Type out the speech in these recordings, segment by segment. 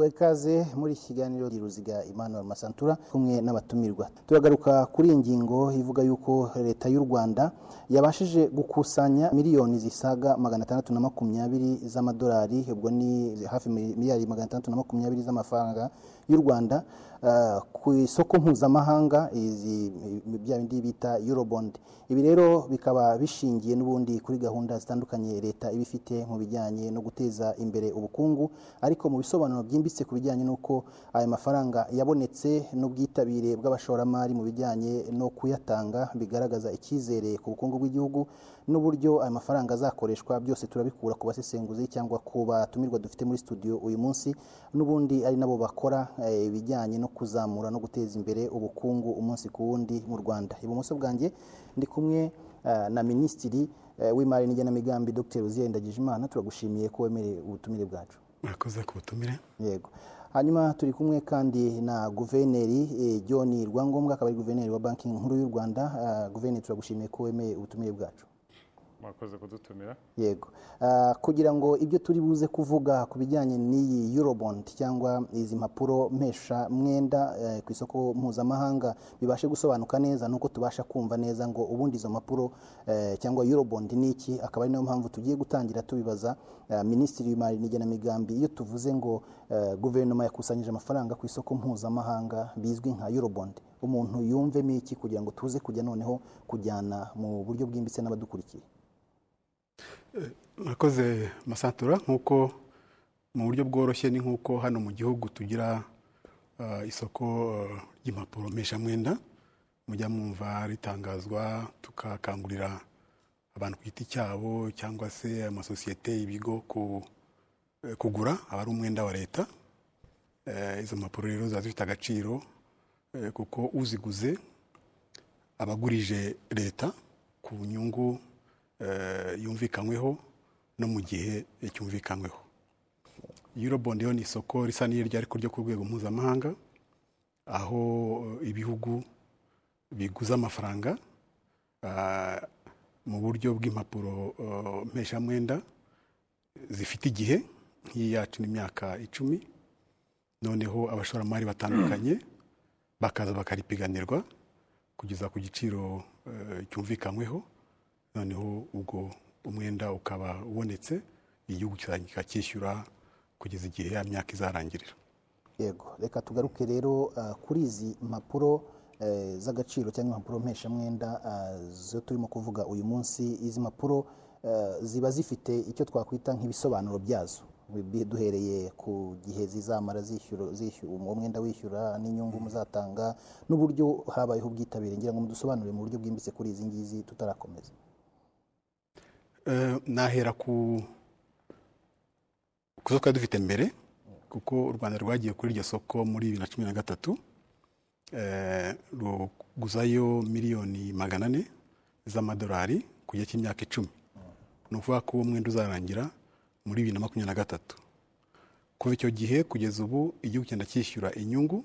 tuguha ikaze muri iki kiganiro Ruziga Emmanuel Masantura kumwe n'abatumirwa. Turagaruka kuri iyi ngingo ivuga yuko leta y'u Rwanda yabashije gukusanya miliyoni zisaga magana atandatu na makumyabiri z'amadolari ubwo ni hafi miliyari magana atandatu na makumyabiri z'amafaranga y'u Rwanda ah, ku isoko mpuzamahanga bya bindi bita Eurobond. Ibi rero bikaba bishingiye n'ubundi kuri gahunda zitandukanye leta iba ifite mu bijyanye no guteza imbere ubukungu ariko mu bisobanuro byimbitse ku bijyanye n'uko aya mafaranga yabonetse n'ubwitabire bw'abashoramari mu bijyanye no kuyatanga bigaragaza icyizere ku bukungu bw'igihugu n'uburyo aya mafaranga azakoreshwa byose turabikura ku basesenguzi cyangwa ku batumirwa dufite muri studio uyu munsi n'ubundi ari nabo bakora eh, ibijyanye no kuzamura no guteza imbere ubukungu umunsi ku wundi mu Rwanda. Ibumoso bwanjye ndi kumwe eh, na minisitiri eh, w'imari n'igenamigambi Dr. Uzziel Ndagijimana. Turagushimiye ko wemereye ubutumire bwacu. Murakoze ku butumire. Yego. Hanyuma turi kumwe kandi na guverineri John Rwangombwa akaba ari guverineri wa banki nkuru y'u Rwanda. Guverineri turagushimiye ko wemeye ubutumire bwacu. Mwakoze kudutumira. Yego. Ah, kugira ngo ibyo turi buze kuvuga ku bijyanye n'iyi eurobond cyangwa izi mpapuro mpesha mwenda eh, ku isoko mpuzamahanga bibashe gusobanuka neza nuko tubasha kumva neza ngo ubundi izo mpapuro eh, cyangwa eurobond ni iki akaba ari na yo mpamvu tugiye gutangira tubibaza eh, minisitiri w'imari n'igenamigambi iyo tuvuze ngo guverinoma yakusanyije amafaranga ku isoko mpuzamahanga bizwi nka eurobond umuntu yumvemo iki kugira ngo tuze kujya noneho kujyana mu buryo bwimbitse n'abadukurikiye? Murakoze masantura nk'uko mu buryo bworoshye ni nk'uko hano mu gihugu tugira ah, isoko ah, ry'impapuro mpeshamwenda. Mujya mwumva ritangazwa tukakangurira abantu ku giti cyabo cyangwa se amasosiyete ibigo eh, kugura aba ari umwenda wa leta. Eh, izo mpapuro rero ziba zifite agaciro eh, kuko uziguze aba agurije leta ku nyungu eh, yumvikanyweho no mu gihe cyumvikanyweho eurobond yo ni isoko risa n'iryo ariko ryo ku rwego mpuzamahanga aho eh, ibihugu biguza amafaranga ah, mu buryo bw'impapuro eh, mpeshamwenda zifite igihe nk'iyi yacu n'imyaka icumi noneho abashoramari batandukanye bakaza bakaripiganirwa kugeza ku giciro eh, cyumvikanyweho noneho ubwo umwenda ukaba ubonetse igihugu kikacyishyura kugeza igihe ya myaka izarangirira yego reka tugaruke rero ah, kuri izi mpapuro eh, z'agaciro cyangwa impapuro mpeshamwenda ah, zo turimo kuvuga uyu munsi. Izi mpapuro eh, ziba zifite icyo twakwita nk'ibisobanuro byazo. Duhereye ku gihe zizamara zishyura uwo mwenda wishyura n'inyungu muzatanga n'uburyo habayeho ubwitabire. Ngira ngo mudusobanurire mu buryo bwimbitse kuri izi ngizi tutarakomeza. Nahera ku zo twari dufite mbere kuko u rwanda rwagiye kuri iryo soko muri bibiri na cumi na gatatu ruguzayo miliyoni magana ane z'amadolari ku gihe cy'imyaka icumi. Ni ukuvuga ko uwo mwenda uzarangira muri bibiri na makumyabiri na gatatu. Kuva icyo gihe kugeza ubu igihugu kigenda cyishyura inyungu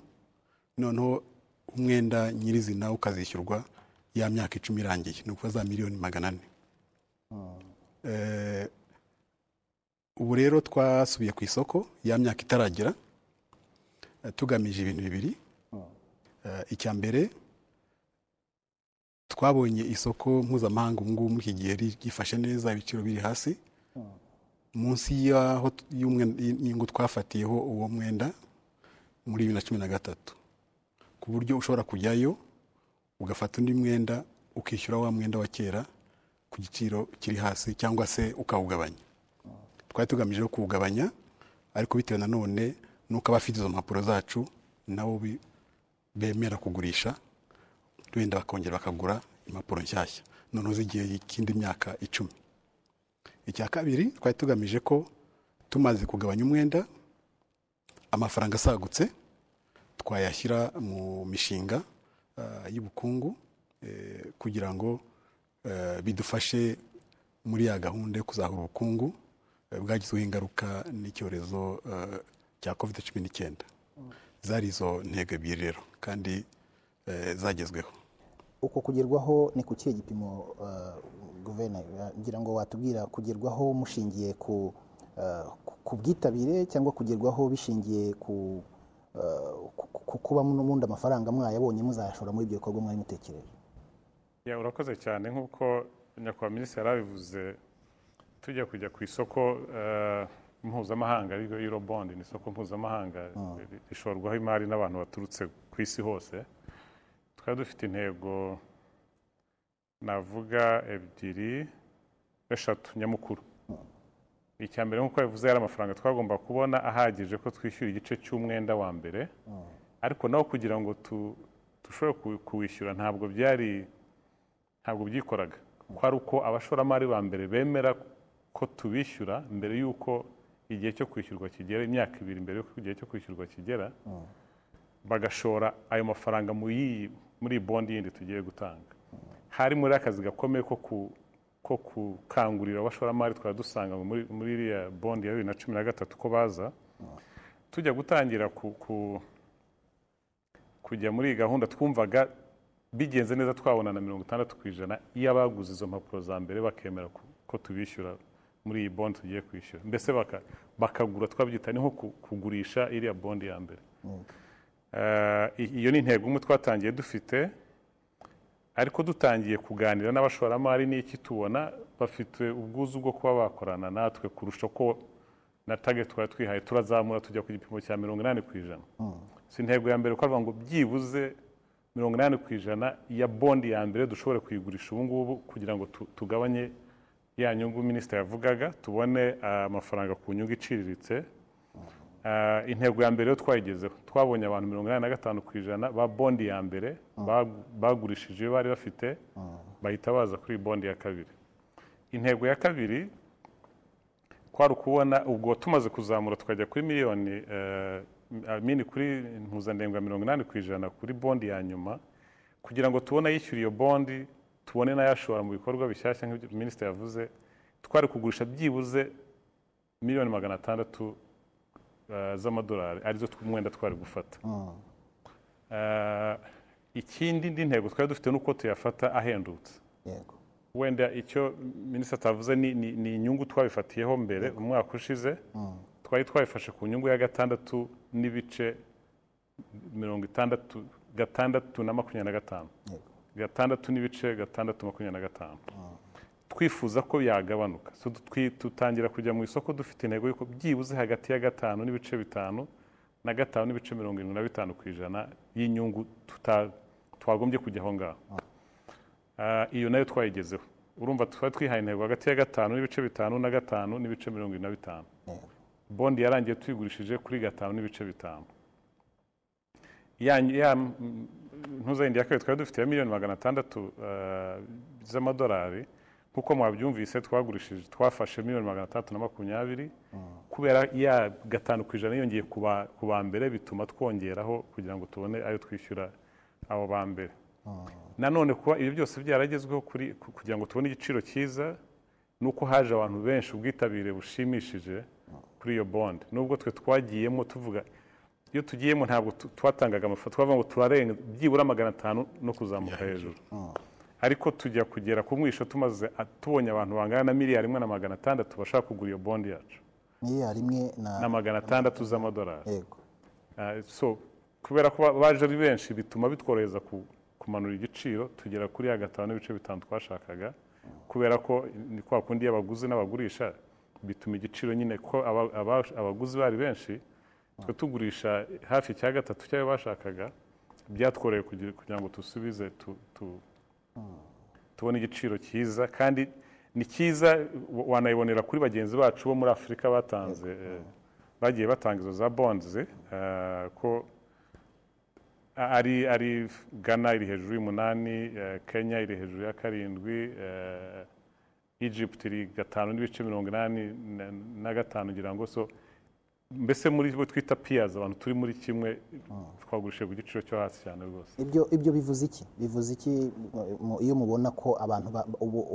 noneho umwenda nyirizina ukazishyurwa ya myaka icumi irangiye. Ni ukuvuga za miliyoni magana ane. Ubu rero twasubiye ku isoko ya myaka itaragera eh, tugamije ibintu bibiri. Eh, icya mbere twabonye isoko mpuzamahanga ubu ngubu muri iki gihe ryifashe neza ibiciro biri hasi. Munsi y'aho y'inyungu twafatiyeho uwo mwenda muri bibiri na cumi na gatatu. Ku buryo ushobora kujyayo ugafata undi mwenda ukishyura wa mwenda wa kera ku giciro kiri hasi cyangwa se ukawugabanya. Twari tugamije no kuwugabanya ariko bitewe nanone n'uko abafite izo mpapuro zacu nabo bemera kugurisha wenda bakongera bakagura impapuro nshyashya. Noneho zigiye ikindi myaka icumi. Icya kabiri twari tugamije ko tumaze kugabanya umwenda amafaranga asagutse twayashyira mu mishinga ah, y'ubukungu eh, kugira ngo bidufashe muri ya gahunda yo kuzahura ubukungu eh, bwagizweho ingaruka n'icyorezo eh, cya covid cumi n'icyenda zari izo ntego ebyiri rero kandi eh, zagezweho uko kugerwaho ni ku kihe gipimo uh, guverineri ngira ngo watubwira kugerwaho mushingiye ku uh, bwitabire cyangwa kugerwaho bishingiye ku eh, ku- ku kuba n'ubundi amafaranga mwayabonye muzayashora muri ibyo bikorwa mwari mutekereje urakoze cyane. Nk'uko nyakubahwa minisitiri yarabivuze tujya kujya ku isoko eh, mpuzamahanga ari ryo eurobond ni isoko mpuzamahanga ri- rishorwaho imari n'abantu baturutse ku isi hose. Twari dufite intego navuga ebyiri eshatu nyamukuru. Icya mbere nk'uko yavuze yari amafaranga twagomba kubona ahagije ko twishyura igice cy'umwenda wa mbere. Ariko nawo kugira ngo dushobore ku- kuwishyura ntabwo byari ntabwo byikoraga. Ko ari uko abashoramari ba mbere bemera ko tubishyura mbere y'uko igihe cyo kwishyurwa kigera imyaka ibiri mbere y'uko igihe cyo kwishyurwa kigera bagashora ayo mafaranga muri bondi yindi tugiye gutanga. Hari muri akazi gakomeye ko gukangurira abashoramari twari dusanga muri iriya bondi ya bibiri na cumi na gatatu ko baza tujya gutangira ku, ku, kujya muri iyi gahunda twumvaga bigenze neza twabona na mirongo itandatu ku ijana iyo abaguze izo mpapuro za mbere bakemera ko, tubishyura muri iyi bondi tugiye kwishyura. Mbese baka, bakagura twabyita ni nko ku- kugurisha iriya bondi ya mbere. Eh, i- iyo ni intego imwe twatangiye dufite ariko dutangiye kuganira n'abashoramari n'iki tubona bafite ubwuzu bwo kuba bakorana natwe kurusha ko na target twari twihaye turazamura tujya ku gipimo cya mirongo inani ku ijana. Si intego ya mbere ko ngo byibuze mirongo inani ku ijana ya bondi ya mbere dushobore kuyigurisha ubu ngubu kugira ngo tu- tugabanye ya nyungu minisitiri yavugaga tubone ah, amafaranga ku nyungu iciriritse. Ah, intego ya mbere yo twayigezeho. Twabonye abantu mirongo inani na gatanu ku ijana ba bondi ya mbere bagu- bagurishije iyo bari bafite bahita baza kuri bondi ya kabiri. Intego ya kabiri kwari ukubona ubwo tumaze kuzamura tukajya kuri miliyoni eh, amini kuri mpuzandengo ya mirongo inani ku ijana kuri bondi ya nyuma kugira ngo tubone ayishyura iyo bondi tubone n'ayashora mu bikorwa bishyashya nk'ibyo minisitiri yavuze twari kugurisha byibuze miliyoni magana atandatu eh, z'amadolari ari zo tw'umwenda twari gufata. Eh, ikindi indi ntego twari dufite ni uko tuyafata ahendutse wenda icyo minisitiri atavuze ni, inyungu twabifatiyeho mbere umwaka ushize. Twari twabifashe ku nyungu ya gatandatu n'ibice mirongo itandatu gatandatu na makumyabiri na gatanu. Gatandatu n'ibice gatandatu makumyabiri na gatanu. Twifuza ko yagabanuka dutangira kujya mu isoko dufite intego y'uko byibuze hagati ya gatanu n'ibice bitanu na gatanu n'ibice mirongo irindwi na bitanu ku ijana y'inyungu twagombye kujya aho ngaho. Ah, iyo na yo twayigezeho. Urumva twari twihaye intego hagati ya gatanu n'ibice bitanu na gatanu n'ibice mirongo irindwi na bitanu. Bondi yarangiye tuyigurishije kuri gatanu n'ibice bitanu. Mm, ntuzayindi ya kabiri twari dufite ya miliyoni magana atandatu eh, z'amadolari nk'uko mwabyumvise twagurishije twafashe miliyoni magana atandatu na makumyabiri kubera ya gatanu ku ijana yiyongeye ku ba- mbere bituma twongeraho kugira ngo tubone ayo twishyura abo ba mbere. Nanone kuba ibi byose byaragezweho kugira ngo tubone igiciro cyiza ni uko haje abantu benshi ubwitabire bushimishije kuri iyo bondi nubwo twe twagiyemo tuvuga iyo tugiyemo ntabwo twatangaga amafaranga twavuga ngo turarenga byibura magana atanu no kuzamuka hejuru. ariko tujya kugera ku mwisho tumaze tubonye abantu bangana na miliyari imwe na magana atandatu bashaka kugura iyo bondi yacu. Miliyari imwe na na magana atandatu z'amadolari. Ah, so kubera ko ba- baje ari benshi bituma bitworohereza ku- kumanura igiciro tugera kuri ya gatanu n'ibice bitanu twashakaga. Kubera ko ni kwa kundi iyo abaguzi n'abagurisha bituma igiciro nyine ko aba- aba- abaguzi bari benshi twe tugurisha hafi cya gatatu cy'ayo bashakaga byatworoheye kugira ngo dusubize tu- tu- tubone igiciro cyiza. Kandi ni cyiza wa- wanayibonera kuri bagenzi bacu bo muri afurika batanze eh, bagiye batanga izo za bonds eh, ko ari ari Ghana iri hejuru y'umunani eh, Kenya iri hejuru ya karindwi Egypt iri gatanu n'ibice mirongo inani na- gatanu ngira ngo so mbese muri bo twita peers abantu turi muri kimwe twagurishije ku giciro cyo hasi cyane rwose. Ibyo ibyo bivuze iki? Bivuze iki iyo mubona ko abantu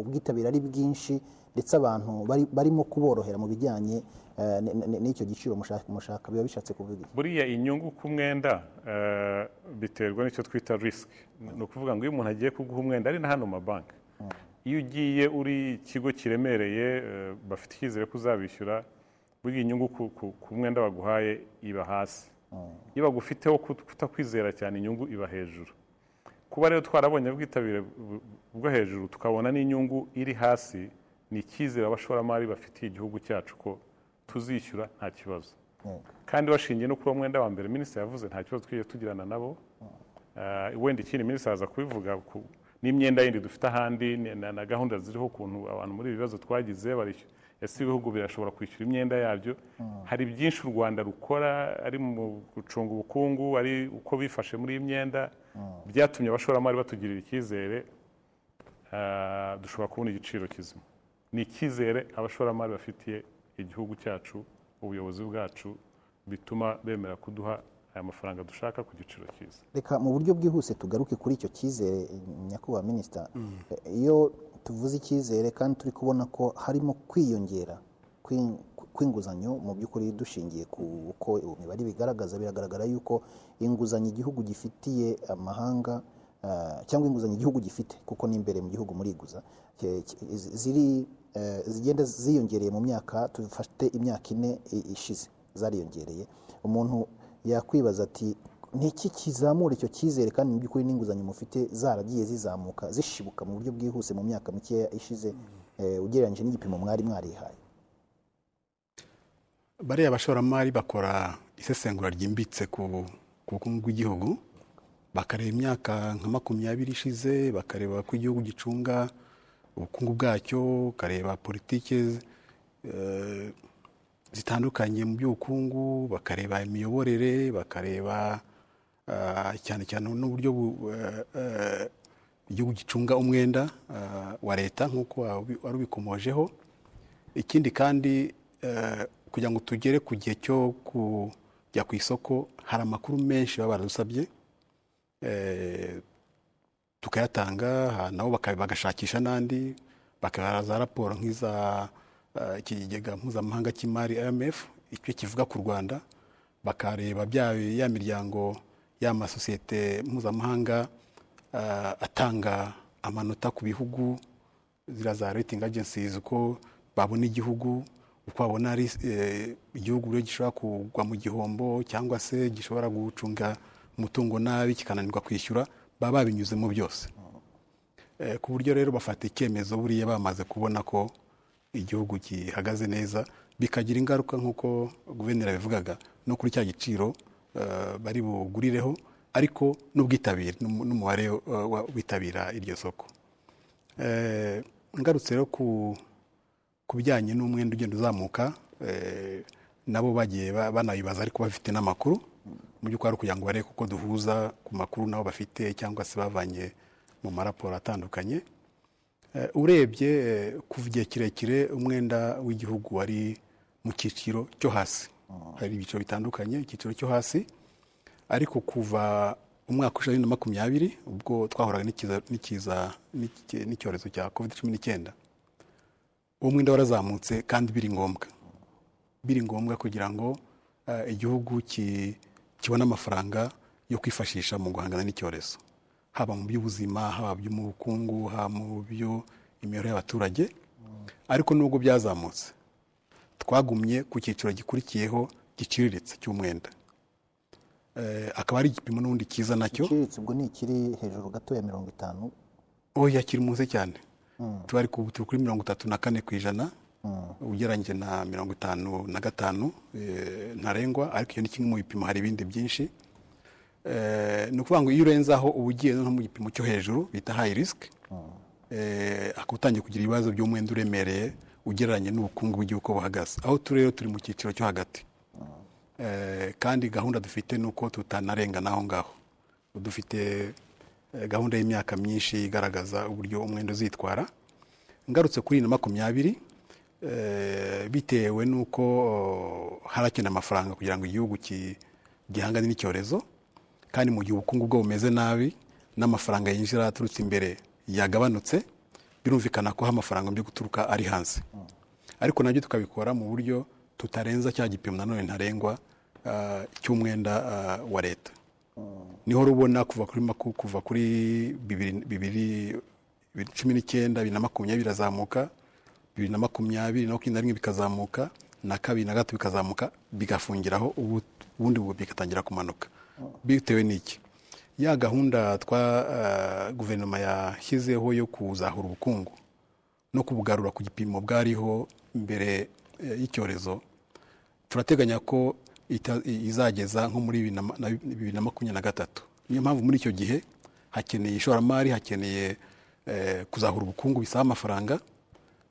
ubwitabire ari bwinshi ndetse abantu bari- barimo kuborohera mu bijyanye eh, n'icyo giciro mushaka biba bishatse kuvuga iki? Buriya inyungu ku mwenda eh, biterwa n'icyo twita risk. Ni ukuvuga ngo iyo umuntu agiye kuguha umwenda ari na hano mu mabanki. Iyo ugiye uri ikigo kiremereye eh, bafite icyizere ko uzabishyura burya inyungu ku- mwenda baguhaye iba hasi. Iyo bagufiteho kut- kutakwizera cyane inyungu iba hejuru. Kuba rero twarabonye ubwitabire bwo hejuru tukabona n'inyungu iri hasi ni icyizere abashoramari bafitiye igihugu cyacu ko tuzishyura nta kibazo. Kandi bashingiye no kuri uwo mwenda wa mbere minisitiri yavuze nta kibazo twigeze tugirana nabo. Ah, wenda ikindi minisitiri aza kubivuga ku- n'imyenda yindi dufite ahandi na gahunda ziriho ukuntu abantu muri ibi bibazo twagize barishyura ese ibihugu birashobora kwishyura imyenda yabyo? Hari byinshi u rwanda rukora ari mu gucunga ubukungu ari uko bifashe muri iyi myenda. Byatumye abashoramari batugirira icyizere ah, dushobora kubona igiciro kizima. Ni icyizere abashoramari bafitiye igihugu cyacu ubuyobozi bwacu bituma bemera kuduha aya mafaranga dushaka ku giciro cyiza. Reka mu buryo bwihuse tugaruke kuri icyo cyizere nyakubahwa minisita iyo tuvuze icyizere kandi turi kubona ko harimo kwiyongera kw'in- kw'inguzanyo mu by'ukuri dushingiye ku uko imibare bigaragaza biragaragara yuko inguzanyo igihugu gifitiye amahanga ah, cyangwa inguzanyo igihugu gifite kuko n'imbere mu gihugu muriguza ziri eh, zigenda ziyongereye mu myaka dufate imyaka ine ishize zariyongereye. Umuntu yakwibaza ati ni iki kizamura icyo cyizere kandi mu by'ukuri n'inguzanyo mufite zaragiye zizamuka zishibuka mu buryo bwihuse mu myaka mikeya ishize eh, ugereranyije n'igipimo mwari mwarihaye? Bariya bashoramari bakora isesengura ryimbitse ku ku bukungu bw'igihugu bakareba imyaka nka makumyabiri ishize bakareba ko igihugu gicunga ubukungu bwacyo bakareba politiki eh, zitandukanye mu by'ubukungu bakareba imiyoborere bakareba ah, cyane cyane n'uburyo bu- eh, eh, igihugu gicunga umwenda ah, wa leta nk'uko wari ubikomojeho. Ikindi kandi eh, kugira ngo tugere ku gihe cyo kujya ku isoko hari amakuru menshi baba baradusabye tukayatanga baka- bagashakisha n'andi bakabaha za raporo nk'iza eh, ikigega mpuzamahanga cy'imari IMF icyo kivuga ku Rwanda bakareba ya miryango ya masosiyete mpuzamahanga eh, atanga amanota ku bihugu ziriya za rating agencies uko babona igihugu uko babona ari eh, igihugu gishobora kugwa mu gihombo cyangwa se gishobora gucunga umutungo nabi kikananirwa kwishyura baba babinyuzemo byose. Ku buryo rero bafata icyemezo buriya bamaze kubona ko igihugu gihagaze neza bikagira ingaruka nk'uko guverineri yabivugaga no kuri cya giciro eh, bari bugurireho ariko n'ubwitabire n'umu- n'umubare eh, witabira iryo soko. Eh, ngarutse rero ku bijyanye n'umwenda ugenda uzamuka nabo bagiye ba- banabibaza ariko bafite n'amakuru mu by'ukuri ari ukugira ngo barebe kuko duhuza ku makuru nabo bafite cyangwa se bavanye mu maraporo atandukanye. Urebye eh, kuva igihe kirekire umwenda w'igihugu wari mu cyiciro cyo hasi. Hari ibyiciro bitandukanye icyiciro cyo hasi. Ariko kuva umwaka bibiri na makumyabiri ubwo twahoraga n'icyorezo cya covid cumi n'icyenda. Uwo mwenda warazamutse kandi biri ngombwa. Biri ngombwa kugira ngo eh, igihugu ki- kibone amafaranga yo kwifashisha mu guhangana n'icyorezo. Haba mu by'ubuzima haba mu bukungu haba mu by'imibereho y'abaturage ariko nubwo byazamutse. Twagumye ku cyiciro gikurikiyeho giciriritse cy'umwenda. Eh, akaba ari igipimo n'ubundi cyiza na cyo. Iciriritse ubwo ni ikiri hejuru gato ya mirongo itanu. Oya kiri munsi cyane. Ku turi kuri mirongo itatu na kane ku ijana ugereranyije na mirongo itanu na gatanu eh, ntarengwa ariko iyo ni kimwe mu bipimo hari ibindi byinshi. Ni ukuvuga ngo iyo urenze aho uba ugiye no mu gipimo cyo hejuru bita high risk eh, akaba utangiye kugira ibibazo by'umwenda uremereye ugereranye n'ubukungu bw'igihugu uko buhagaze. Aho turi rero turi mu cyiciro cyo hagati. Eh, kandi gahunda dufite ni uko tutanarengana aho ngaho. Dufite eh, gahunda y'imyaka myinshi igaragaza uburyo umwenda uzitwara. Ngarutse kuri na makumyabiri eh, bitewe n'uko oh, harakenera amafaranga kugira ngo igihugu gihangane n'icyorezo. Kandi mu gihe ubukungu bwo bumeze nabi n'amafaranga yinjira aturutse imbere yagabanutse birumvikana ko amafaranga byo guturuka ari hanze. Ariko na byo tukabikora mu buryo tutarenza cya gipimo nanone ntarengwa ah, cy'umwenda ah, wa leta. Niho rubona kuva kuri kuva kuri bibiri cumi n'icyenda bibiri na makumyabiri birazamuka bibiri na makumyabiri na makumyabiri na rimwe bikazamuka na kabiri na gatatu bikazamuka bigafungiraho ubu- ubundi bu- bigatangira kumanuka. Bitewe n'iki? Ya gahunda twa eh, guverinoma yashyizeho yo kuzahura ubukungu no kubugarura ku gipimo bwariho mbere eh, y'icyorezo turateganya ko izageza nko muri bibiri na makumyabiri na gatatu. Niyo mpamvu muri icyo gihe hakeneye ishoramari hakeneye eh, kuzahura ubukungu bisaba amafaranga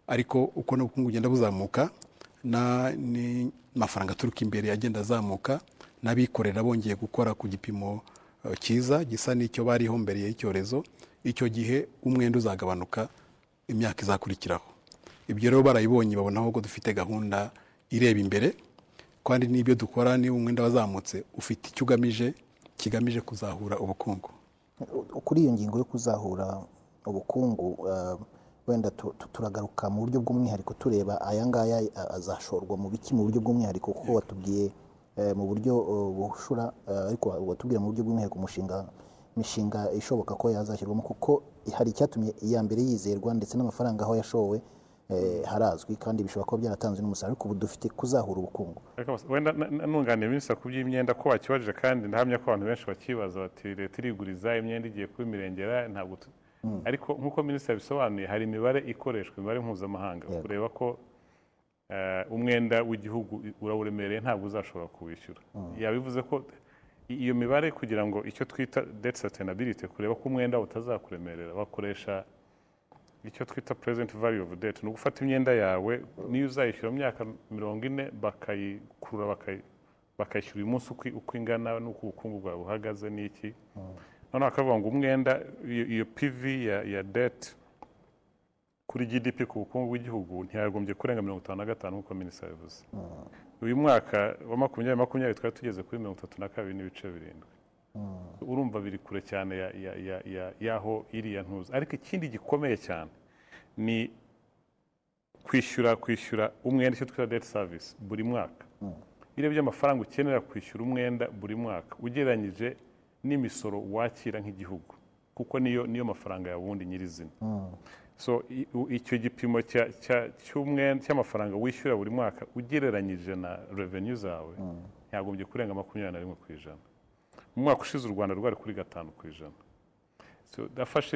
ariko uko n'ubukungu bugenda buzamuka na- n'amafaranga aturuka imbere agenda azamuka n'abikorera bongeye gukora ku gipimo eh, cyiza gisa n'icyo bariho mbere y'icyorezo icyo gihe umwenda uzagabanuka imyaka izakurikiraho. Ibyo rero barayibonye babonaho ko dufite gahunda ireba imbere kandi n'ibyo dukora niba umwenda wazamutse ufite icyo ugamije kigamije kuzahura ubukungu. Kuri iyo ngingo yo kuzahura ubukungu eh, wenda tu- tu- turagaruka mu buryo bw'umwihariko tureba aya ngaya eh, azashorwa mu biki mu buryo bw'umwihariko kuko watubwiye eh, mu buryo eh, bushura eh, ariko watubwira mu buryo bw'umwihariko umushinga imishinga ishoboka ko yazashyirwamo kuko hari icyatumye iya mbere yizerwa ndetse n'amafaranga aho yashowe eh, harazwi kandi bishobora kuba byaratanzwe n'umusaruro ariko ubu dufite kuzahura ubukungu. Wenda nunganiye minisita ku by'imyenda ko wakibajije kandi ndahamya ko abantu benshi bakibaza bati leta iriguriza imyenda igiye kuba imirengera? Ntabwo tu- ariko nk'uko minisita yabisobanuye hari imibare ikoreshwa imibare mpuzamahanga kureba ko eh, umwenda w'igihugu urawuremereye ntabwo uzashobora kuwishyura yabivuze ko iyo mibare kugira ngo icyo twita debt sustainability kureba ko umwenda utazakuremerera bakoresha icyo twita present value of debt. Ni ugufata imyenda yawe niyo uzayishyura mu myaka mirongo ine bakayikurura bakayi- bakayishyura uyu munsi uko ingana n'uko ubukungu bwawe buhagaze n'iki noneho bakavuga ngo umwenda iyo pv ya, debt kuri gdp ku bukungu bw'igihugu ntiyagombye kurenga mirongo itanu na gatanu nk'uko minisitiri yabivuze. Uyu mwaka wa makumyabiri makumyabiri twari tugeze kuri mirongo itatu na kabiri n'ibice birindwi. Urumva biri kure cyane ya- ya- ya- ya- y'aho iriya ntuza ariko ikindi gikomeye cyane ni kwishyura kwishyura umwenda icyo twita debt service buri mwaka. Iyo urebye amafaranga ukenera kwishyura umwenda buri mwaka ugereranyije n'imisoro wakira nk'igihugu. Kuko niyo niyo mafaranga yawe ubundi nyirizina. So icyo gipimo cy'amafaranga wishyura buri mwaka ugereranyije na revenue zawe ntiyagombye kurenga makumyabiri na rimwe ku ijana. Mu mwaka ushize u rwanda rwari kuri gatanu ku ijana.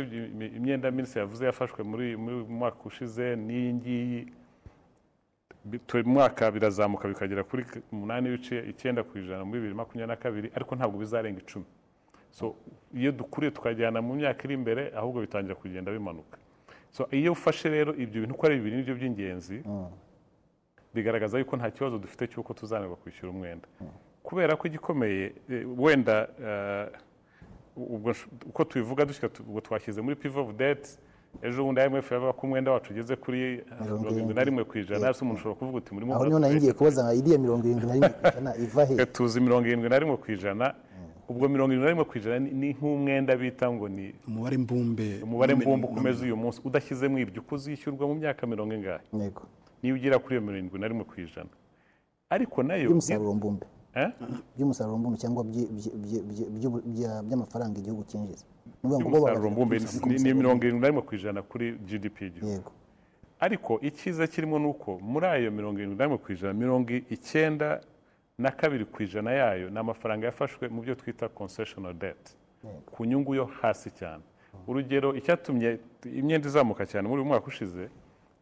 Imi- imyenda minisitiri yavuze yafashwe muri mwaka ushize n'iyi ngiyi. Tu- mwaka birazamuka bikagera kuri umunani n'ibice icyenda ku ijana muri bibiri makumyabiri na kabiri ariko ntabwo bizarenga icumi. So iyo dukuriye tukajyana mu myaka iri imbere ahubwo bitangira kugenda bimanuka. Iyo ufashe rero ibyo bintu uko ari bibiri ni byo by'ingenzi bigaragaza yuko nta kibazo dufite cy'uko tuzanirwa kwishyura umwenda. Kubera ko igikomeye eh, wenda eh, uko tubivuga dushyira ubwo twashyize muri pivo debt ejo bundi IMF yavuga ko umwenda wacu ugeze kuri eh, mirongo irindwi na rimwe ku ijana. Ese umuntu ushobora kuvuga uti murimo aho ni ho nari ngiye kubaza iriya mirongo irindwi na rimwe ku ijana iva he? Tuzi mirongo irindwi na rimwe ku ijana. Ubwo mirongo irindwi na rimwe ku ijana ni- nk'umwenda bita ngo ni umubare mbumbe. umubare mbumbe ukomeza uyu munsi. Udashyizemo ibyo uko uzishyurwa mu myaka mirongo ingahe? Yego. Niyo ugera kuri iyo mirongo irindwi na rimwe ku ijana. Ariko na yo by'umusaruro mbumbe. Eh? by'umusaruro mbumbe cyangwa by'amafaranga igihugu cyinjiza. By'umusaruro mbumbe ni- mirongo irindwi na rimwe ku ijana kuri gdp y'igihugu yego. Ariko icyiza kirimo ni uko muri ayo mirongo irindwi na rimwe ku ijana mirongo icyenda na kabiri ku ijana yayo ni amafaranga yafashwe mu byo twita concessional debt. Ku nyungu yo hasi cyane. Urugero icyatumye imyenda izamuka cyane muri uyu mwaka ushize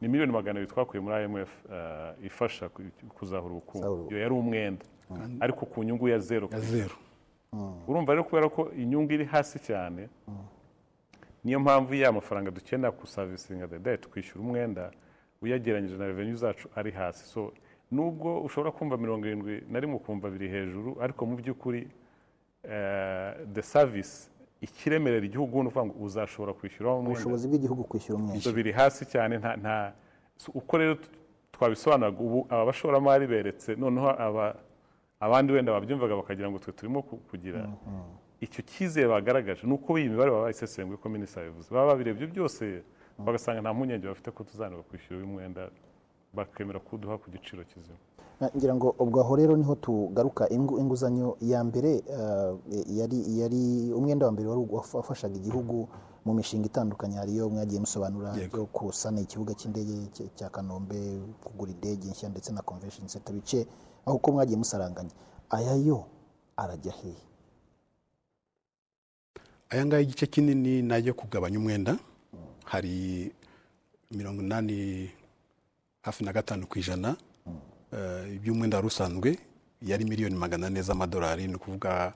ni miliyoni magana abiri twakuye muri IMF eh, ifasha ku- kuzahura ubukungu. Iyo yari umwenda ariko ku nyungu ya zeru urumva rero kubera ko inyungu iri hasi cyane niyo mpamvu ya mafaranga dukenera kusavisinga the debt kwishyura umwenda uyageranyije na revenue zacu ari hasi. So nubwo ushobora kumva mirongo irindwi na rimwe ukumva biri hejuru ariko mu by'ukuri eh, the service ikiremerera igihugu ni ukuvuga ngo uzashobora kwishyuraho umwenda ubushobozi bw'igihugu kwishyura umwenda. Ibyo biri hasi cyane nta uko rero t- twabisobanuraga ubu aba bashoramari beretse noneho aba abandi wenda babyumvaga bakagira ngo twe turimo ku- kugira icyo cyizere bagaragaje ni uko iyi mibare baba bayisesenguye ko minisitiri yabivuze. Baba babirebye byose bagasanga nta mpungenge bafite ko tuzanirwa kwishyura uyu mwenda. Bakemera kuwuduha ku giciro kizima. Ngira ngo ubwo aho rero ni ho tugaruka ingu- inguzanyo ya mbere ah, yari yari umwenda wa mbere wari wafashaga igihugu mu mishinga itandukanye. Hariyo mwagiye musobanura yo kusana ikibuga cy'indege cya- cya kanombe kugura indege nshya ndetse na convention center bice aho uko mwagiye musaranganya. Aya yo arajya hehe aya ngaya igice kinini ni ayo kugabanya umwenda. Hari mirongo inani hafi na gatanu ku ijana eh, by'umwenda wari usanzwe yari miliyoni magana ane z'amadolari ni ukuvuga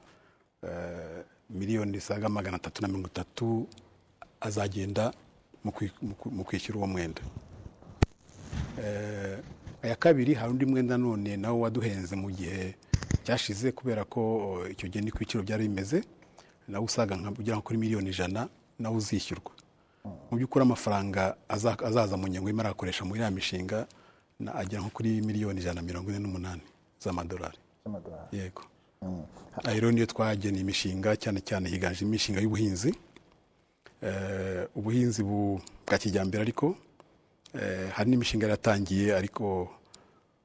eh, miliyoni zisaga magana atatu na mirongo itatu azagenda mu kwishyura uwo mwenda. Eh, aya kabiri hari undi mwenda none nawo waduhenze mu gihe cyashize kubera ko oh, icyo gihe niko ibiciro byari bimeze nawe usaga nka kuri miliyoni ijana nawe uzishyurwa. Mu by'ukuri amafaranga aza- azaza mu ngengo y'imari agakoresha muri ya mishinga na- agera nko kuri miliyoni ijana na mirongo ine n'umunani z'amadolari. Yego. Aha rero niyo twagena imishinga cyane cyane higanjemo imishinga y'ubuhinzi. Eh, ubuhinzi bu- bwa kijyambere ariko eh, hari n'imishinga yaratangiye ariko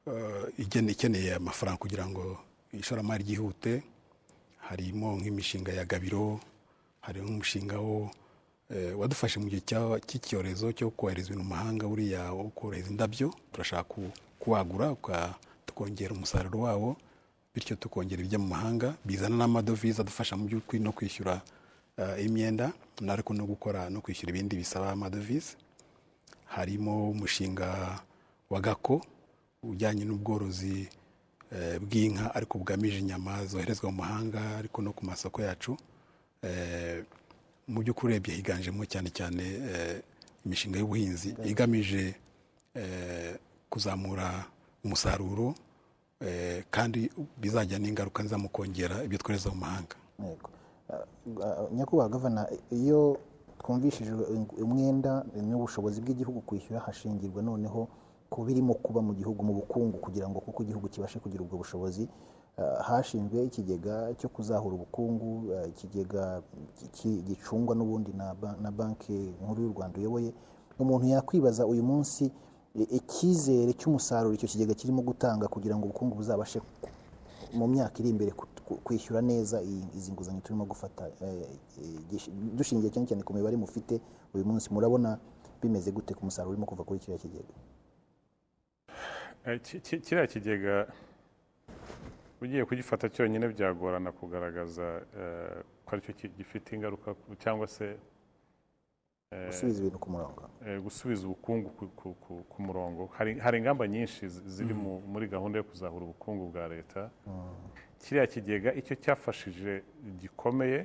eh, ikeneye amafaranga kugira ngo ishoramari ryihute. Harimo nk'imishinga ya gabiro hari nk'umushinga wo wadufashe mu gihe cy'icyorezo cyo kohereza ibintu mu mahanga buriya wo kohereza indabyo turashaka ku- kuwagura tukongera umusaruro wawo bityo tukongera ibijya mu mahanga bizana n'amadovize adufasha mu by'ukuri no kwishyura eh, imyenda ariko no gukora no kwishyura ibindi bisaba amadovize. Harimo umushinga wa gako ujyanye n'ubworozi eh, bw'inka ariko bugamije inyama zoherezwa mu mahanga ariko no ku masoko yacu. Eh, mu by'ukuri urebye higanjemo cyane cyane eh, imishinga y'ubuhinzi igamije eh, kuzamura umusaruro eh, kandi bizajya n'ingaruka nziza mu kongera ibyo twohereza mu mahanga. Ah, ah, nyakubahwa gavana iyo twumvishije umwenda n'ubushobozi bw'igihugu kwishyura hashingirwa noneho ku birimo kuba mu gihugu mu bukungu kugira ngo kuko igihugu kibashe kugira ubwo bushobozi hashinzwe ikigega cyo kuzahura ubukungu ah, ikigega ki- gicungwa n'ubundi na ba- na banki nkuru y'u rwanda uyoboye. Umuntu yakwibaza uyu munsi icyizere cy'umusaruro icyo kigega kirimo gutanga kugira ngo ubukungu buzabashe mu myaka iri imbere kwishyura neza izi nguzanyo turimo gufata eh, eh, dushingiye cyane cyane ku mibare mufite uyu munsi. Murabona bimeze gute ku musaruro urimo kuva kuri kiriya kigega? Eh, ki- ki- kiriya kigega ugiye kugifata cyonyine byagorana kugaragaza eh, ko ari cyo gifite ingaruka cyangwa se eh, gusubiza ibintu ku murongo. eh, gusubiza ubukungu ku, murongo. Hari, ingamba nyinshi zi- ziri mu, muri gahunda yo kuzahura ubukungu bwa leta. Kiriya kigega icyo cyafashije gikomeye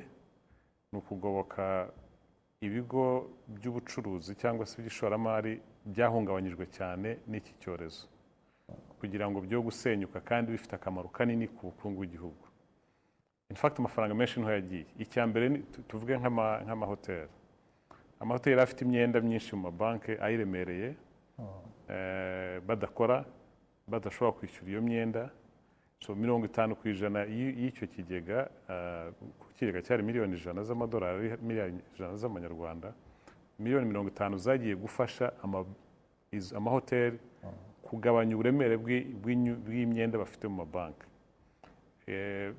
ni ukugoboka ibigo by'ubucuruzi cyangwa se iby'ishoramari byahungabanyijwe cyane n'iki cyorezo. Kugira ngo byo gusenyuka kandi bifite akamaro kanini ku bukungu bw'igihugu. In fact amafaranga menshi ni ho yagiye. Icya mbere tuvuge nk'ama- nk'amahoteli. Amahoteli afite imyenda myinshi mu mabanki ayiremereye eh, badakora badashobora kwishyura iyo myenda. Mirongo itanu ku ijana y'i- y'icyo kigega eh, ku kigega cyari miliyoni ijana z'amadolari miliyoni ijana z'amanyarwanda miliyoni mirongo itanu zagiye gufasha amahoteli kugabanya uburemere bw'imyenda bafite mu mabanki Eh,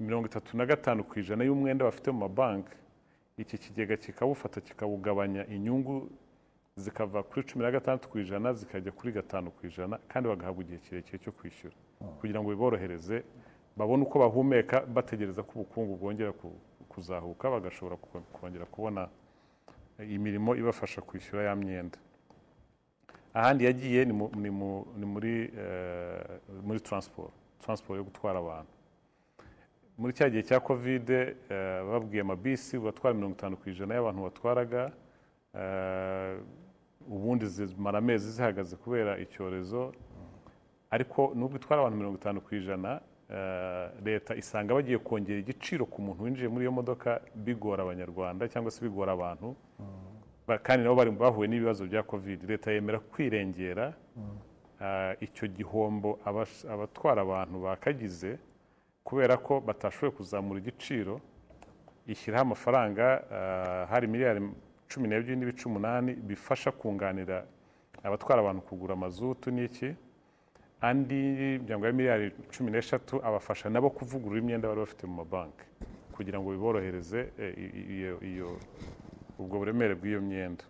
mirongo itatu na gatanu ku ijana y'umwenda bafite mu mabanki iki kigega kikawufata kikawugabanya. Inyungu zikava kuri cumi na gatandatu ku ijana zikajya kuri gatanu ku ijana kandi bagahabwa igihe kirekire cyo kwishyura. Kugira ngo biborohereze babone uko bahumeka bategereza ko ubukungu bwongera ku- kuzahuka bagashobora kongera kubona imirimo ibafasha kwishyura ya myenda. Ahandi yagiye ni mu- ni mu- ni muri eh, muri taransiporo taransiporo yo gutwara abantu. Muri cya gihe cya kovide eh, babwiye amabisi batwara mirongo itanu ku ijana y'abantu batwaraga eh, ubundi zimara amezi zihagaze kubera icyorezo. Ariko nubwo itwara abantu mirongo itanu ku ijana leta isanga bagiye kongera igiciro ku muntu winjiye muri iyo modoka bigora abanyarwanda cyangwa se bigora abantu. Ba- kandi nabo bari bahuye n'ibibazo bya covid leta yemera kwirengera ah, icyo gihombo abatwara abantu bakagize kubera ko batashoboye kuzamura igiciro ishyiraho amafaranga ah, hari miliyari cumi n'ebyiri n'ibice umunani bifasha kunganira abatwara abantu kugura amazutu n'iki andi miryango ya miliyari cumi n'eshatu abafasha nabo kuvugurura imyenda bari bafite mu mabanki kugira ngo biborohereze eh, iyo ubwo buremere bw'iyo myenda.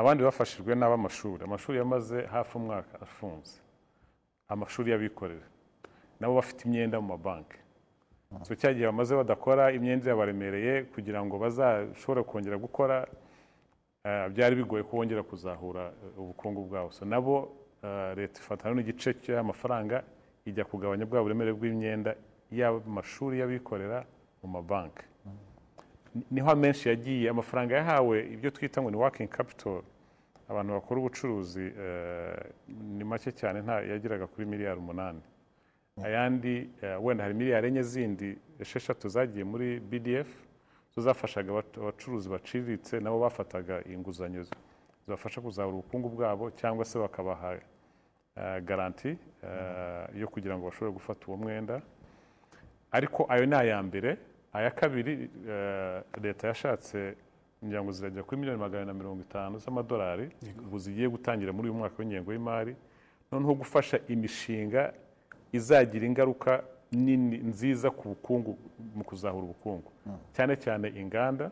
Abandi bafashijwe n'ab'amashuri. Amashuri yamaze hafi umwaka afunze. Amashuri y'abikorera nabo bafite imyenda mu mabanki. So cya gihe bamaze badakora imyenda yabaremereye kugira ngo bazashobore kongera gukora eh, byari bigoye ko bongera kuzahura eh, ubukungu bwabo. So nabo eh, leta ifatana n'igice cy'amafaranga ijya kugabanya bwa buremere bw'imyenda y'amashuri y'abikorera mu mabanki. Ni ho amenshi yagiye. Amafaranga yahawe ibyo twita ngo ni working capital. Abantu bakora ubucuruzi eh, ni make cyane nta yageraga kuri miliyari umunani. Ayandi eh, wenda hari miliyari enye zindi esheshatu zagiye muri bdf zo zafashaga abac- abacuruzi baciriritse nabo bafataga inguzanyo zi- zibafasha kuzahura ubukungu bwabo cyangwa se bakabaha eh, garanti yo kugira ngo bashobore gufata uwo mwenda. Ariko ayo ni aya mbere. Aya kabiri eh, leta yashatse ngira ngo zirajya kuri miliyoni magana na mirongo itanu z'amadolari ubu zigiye gutangira muri uyu mwaka w'ingengo y'imari noneho gufasha imishinga izagira ingaruka nini nziza ku bukungu mu kuzahura ubukungu. Cyane cyane inganda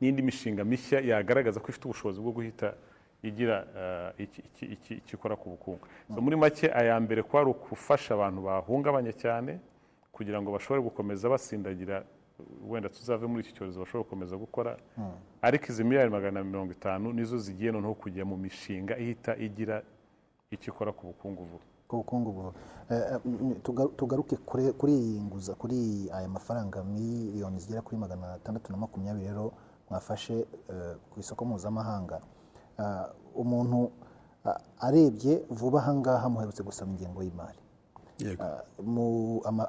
n'indi mishinga mishya yagaragaza ko ifite ubushobozi bwo guhita igira eh, iki- iki- iki- icyo ikora ku bukungu. So, muri make aya mbere kwari ugufasha abantu bahungabanye cyane kugira ngo bashobore gukomeza basindagira wenda tuzave muri iki cyorezo bashobore gukomeza gukora. Ariko izi miliyari magana na mirongo itanu nizo zigiye noneho kujya mu mishinga ihita igira icyo ikora ku bukungu vuba. Ku bukungu buhoro Eh, eh, tuga- tugaruke kuri iyi nguza kuri aya mafaranga miliyoni zigera kuri magana atandatu na makumyabiri rero mwafashe eh, ku isoko mpuzamahanga. Ah, umuntu arebye vuba aha ngaha muherutse gusaba ingengo y'imari.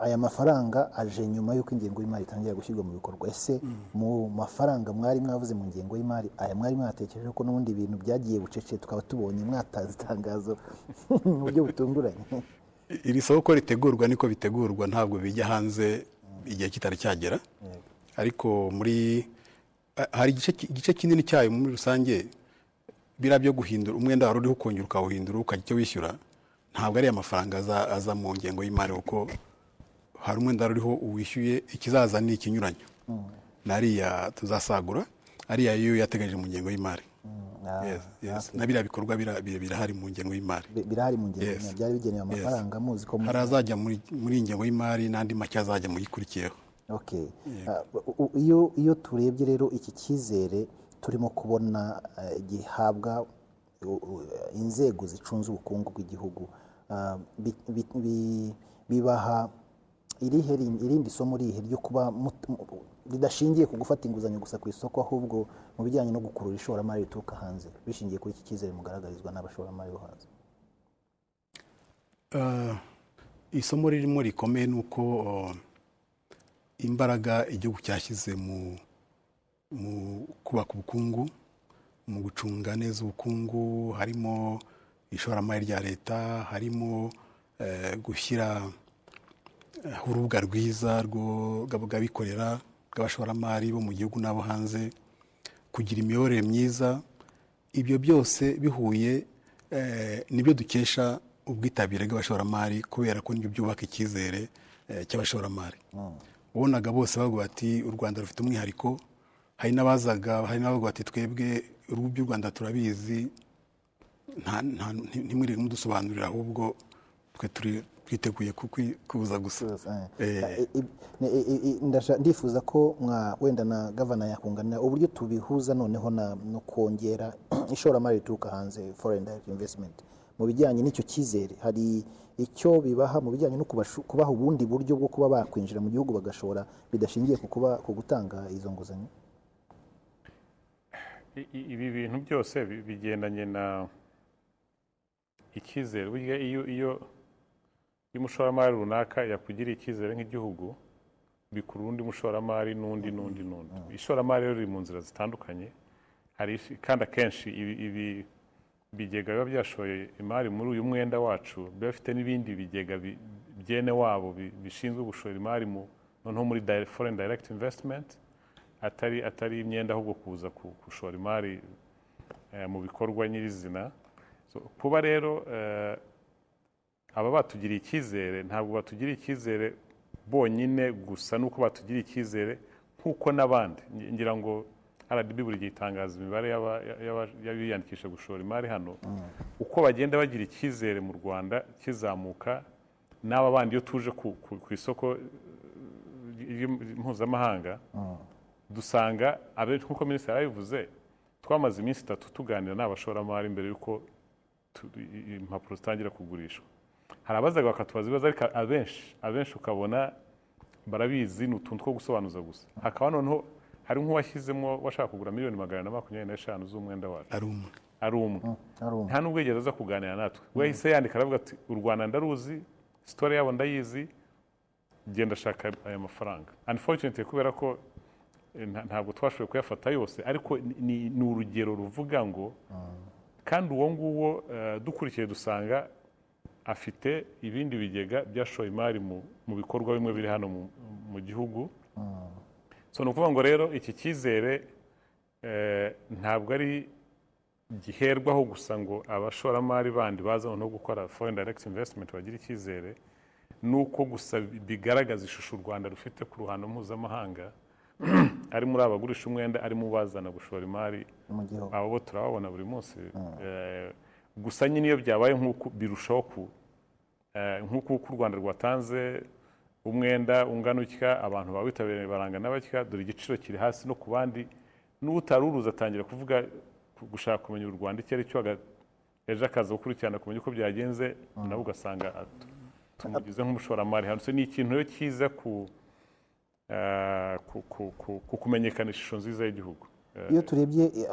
Aya mafaranga aje nyuma y'uko ingengo y'imari itangira gushyirwa mu bikorwa. Ese mu mafaranga mwari mwavuze mu ngengo y'imari aya mwari mwatekereje ko n'ubundi ibintu byagiye bucece tukaba tubonye mwatanze itangazo mu buryo butunguranye? Iri soko ritegurwa niko bitegurwa ntabwo bijya hanze igihe kitari cyagera. Ariko muri ha- hari igice kinini cyayo muri rusange biriya byo guhindura umwenda wari uriho ukongera ukawuhindura ukajya icyo wishyura. Ntabwo ari amafaranga aza, mu ngengo y'imari kuko hari umwenda wari uriho uwishyuye ikizaza ni ikinyuranyo. N'ariya tuzasagura ariya yo yateganyije mu ngengo y'imari. Ah, Yes, yes. okay. na biriya bikorwa bira- bira- birahari mu ngengo y'imari. Bi- birahari mu ngengo y'imari. Byari bigenewe amafaranga muzi ko hari azajya muri muri iyi ngengo y'imari n'andi make azajya mu gikurikiyeho Okay. Ah, iyo iyo turebye rero iki cyizere turimo kubona eh, gihabwa inzego zicunze ubukungu bw'igihugu. ah, bibaha irihe rin- irindi somo rihe ryo kuba ridashingiye ku gufata inguzanyo gusa ku isoko ahubwo mu bijyanye no gukurura ishoramari rituruka hanze bishingiye kuri iki cyizere mugaragarizwa n'abashoramari bo hanze. Uh, isomo ririmo rikomeye ni uko uh, imbaraga igihugu cyashyize mu kubaka ubukungu mu gucunga neza ubukungu harimo ishoramari rya leta harimo eh, gushyira eh, urubuga rwiza rw'abikorera rw'abashoramari bo mu gihugu n'abo hanze kugira imiyoborere myiza. Ibyo byose bihuye eh, ni byo dukesha ubwitabire bw'abashoramari kubera ko ni byo byubaka icyizere cy'abashoramari. Ubonaga bose bavuga bati u rwanda rufite umwihariko. Hari n'abazaga hari n'abavuga bati twebwe uruhu by'u rwanda turabizi. Nta- nta- nti- ntimwirinde mudusobanurira ahubwo twe turi twiteguye kukwi- kuza gusa. Eh. Ndifuza ko mwa wenda na gavana yakunganira uburyo tubihuza noneho na no kongera ishoramari rituruka hanze foreign direct investment. Mu bijyanye n'icyo cyizere hari icyo bibaha mu bijyanye no kubaha ubundi buryo bwo kuba bakwinjira mu gihugu bagashora bidashingiye ku kuba ku gutanga izo nguzanyo? Ibi bintu byose bi- bigendanye na icyizere. Burya iyo iyo iyo umushoramari runaka yakugiriye icyizere nk'igihugu bikurura undi mushoramari n'undi n'undi n'undi. Ishoramari rero riri mu nzira zitandukanye. Hari kandi akenshi ibi bigega biba byashoye imari muri uyu mwenda wacu biba bifite n'ibindi bigega bi- byene wabo bi- bishinzwe gushora imari mu noneho muri foreign direct investment atari atari imyenda ahubwo kuza ku- gushora imari eh, mu bikorwa nyirizina. Kuba rero eh, aba batugiriye icyizere ntabwo batugiriye icyizere bonyine gusa nuko batugiriye icyizere nk'uko n'abandi Ngi- ngira ngo RDB buri gihe itangaza imibare y'abiyandikisha gushora imari hano uko bagenda bagira icyizere mu Rwanda kizamuka n'aba bandi iyo tuje ku, isoko eh, mpuzamahanga dusanga nk'uko minisitiri yarabivuze twamaze iminsi itatu tuganira n'abashoramari mbere y'uko impapuro zitangira kugurishwa. Hari abazaga bakatubaza ibibazo ariko abenshi abenshi ukabona barabizi ni utuntu two gusobanuza gusa. Hakaba noneho hari nk'uwashyizemo washaka kugura miliyoni magana na makumyabiri n'eshanu z'umwenda wacu. Ari umwe. Ari umwe. Ari umwe. Nta n'ubwo yigeze aza kuganira natwe. We yahise yandika aravuga ati u rwanda ndaruzi sitori yabo ndayizi genda shaka aya mafaranga. Unfortunately kubera ko eh, nta- ntabwo twashoboye kuyafata yose ariko ni- urugero ruvuga ngo kandi uwo nguwo eh, dukurikiye dusanga afite ibindi bigega byashoye imari mu bikorwa bimwe biri hano mu- gihugu. So ni ukuvuga ngo rero iki cyizere eh, ntabwo ari giherwaho gusa ngo abashoramari bandi baza no gukora foreign direct investment bagire icyizere nuko gusa bigaragaza ishusho u Rwanda rufite ku ruhando mpuzamahanga ari muri abagurisha umwenda ari mu bazana gushora imari mu gihugu. Abo bo turababona buri munsi. Eh, gusa nyine iyo byabaye nk'uko birushaho ku eh, nk'uko uko u Rwanda rwatanze umwenda ungana utya abantu bawitabiriye barangana batya dore igiciro kiri hasi no ku bandi n'utari uruzi atangira kuvuga gushaka kumenya u Rwanda icyo ari cyo ejo akaza gukurikirana kumenya uko byagenze nawe ugasanga tumugize nk'umushoramari hano ni ikintu rero cyiza ku eh, ku- ku- ku- ku kumenyekanisha ishusho nziza y'igihugu? Iyo turebye eh,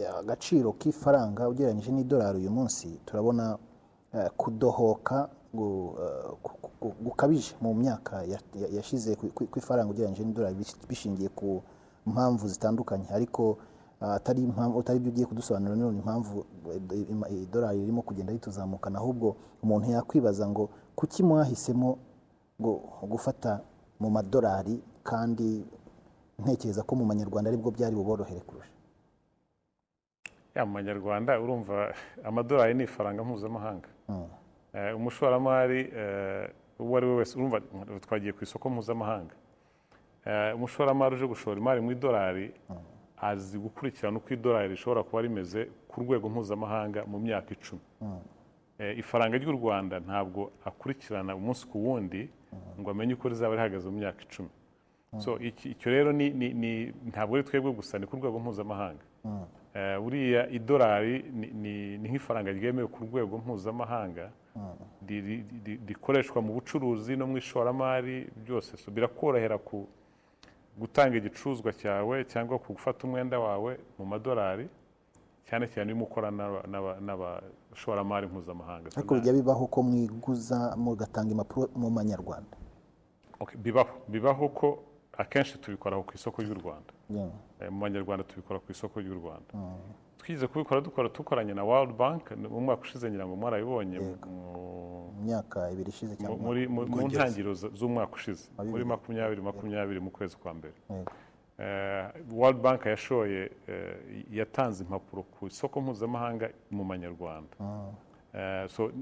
eh, agaciro k'ifaranga ugereranyije n'idolari uyu munsi turabona eh, kudohoka gu- ku- ku- gukabije mu myaka ya- ya- yashize ku- kw'ifaranga ugereranyije n'idolari bis- bishingiye ku mpamvu zitandukanye. Ariko atari atari byo ugiye kudusobanurira none impamvu idolari ririmo kugenda rituzamukana ahubwo umuntu yakwibaza ngo kuki mwahisemo ngo gufata mu madolari kandi ntekereza ko mu manyarwanda ari bwo byari buborohere kurusha. Ya mu manyarwanda urumva amadolari ni ifaranga mpuzamahanga. Eh, umushoramari eh, uwo ari we wese urumva twagiye ku isoko mpuzamahanga. Eh, umushoramari uje gushora imari mu idolari azi gukurikirana uko idolari rishobora kuba rimeze ku rwego mpuzamahanga mu myaka icumi. Eh, ifaranga ry'u rwanda ntabwo akurikirana umunsi ku wundi ngo amenye uko rizaba rihagaze mu myaka icumi. So iki- icyo rero ni, ni, ni ntabwo ari twebwe gusa ni ku rwego mpuzamahanga. Eh, buriya idolari ni, nk'ifaranga ryemewe ku rwego mpuzamahanga ri- rikoreshwa mu bucuruzi no mu ishoramari byose. So birakorohera ku gutanga igicuruzwa cyawe cyangwa ku gufata umwenda wawe mu madolari cyane cyane iyo ukora n'aba- n'aba- n'abashoramari mpuzamahanga. So ariko bijya bibaho ko mwiguza mugatanga impapuro mu manyarwanda. Bibaho. Bibaho ko akenshi tubikora ku isoko ry'u rwanda. Eh, mu banyarwanda tubikora ku isoko ry'u rwanda. Twize kubikora dukora dukoranye na world bank mu mwaka ushize ngira ngo mwarabibonye mu- myaka ibiri ishize cyangwa mu ntangiriro z'umwaka ushize. Muri makumyabiri makumyabiri mu kwezi kwa mbere. Eh, world bank yashoye eh, yatanze impapuro ku isoko mpuzamahanga mu manyarwanda. Eh, so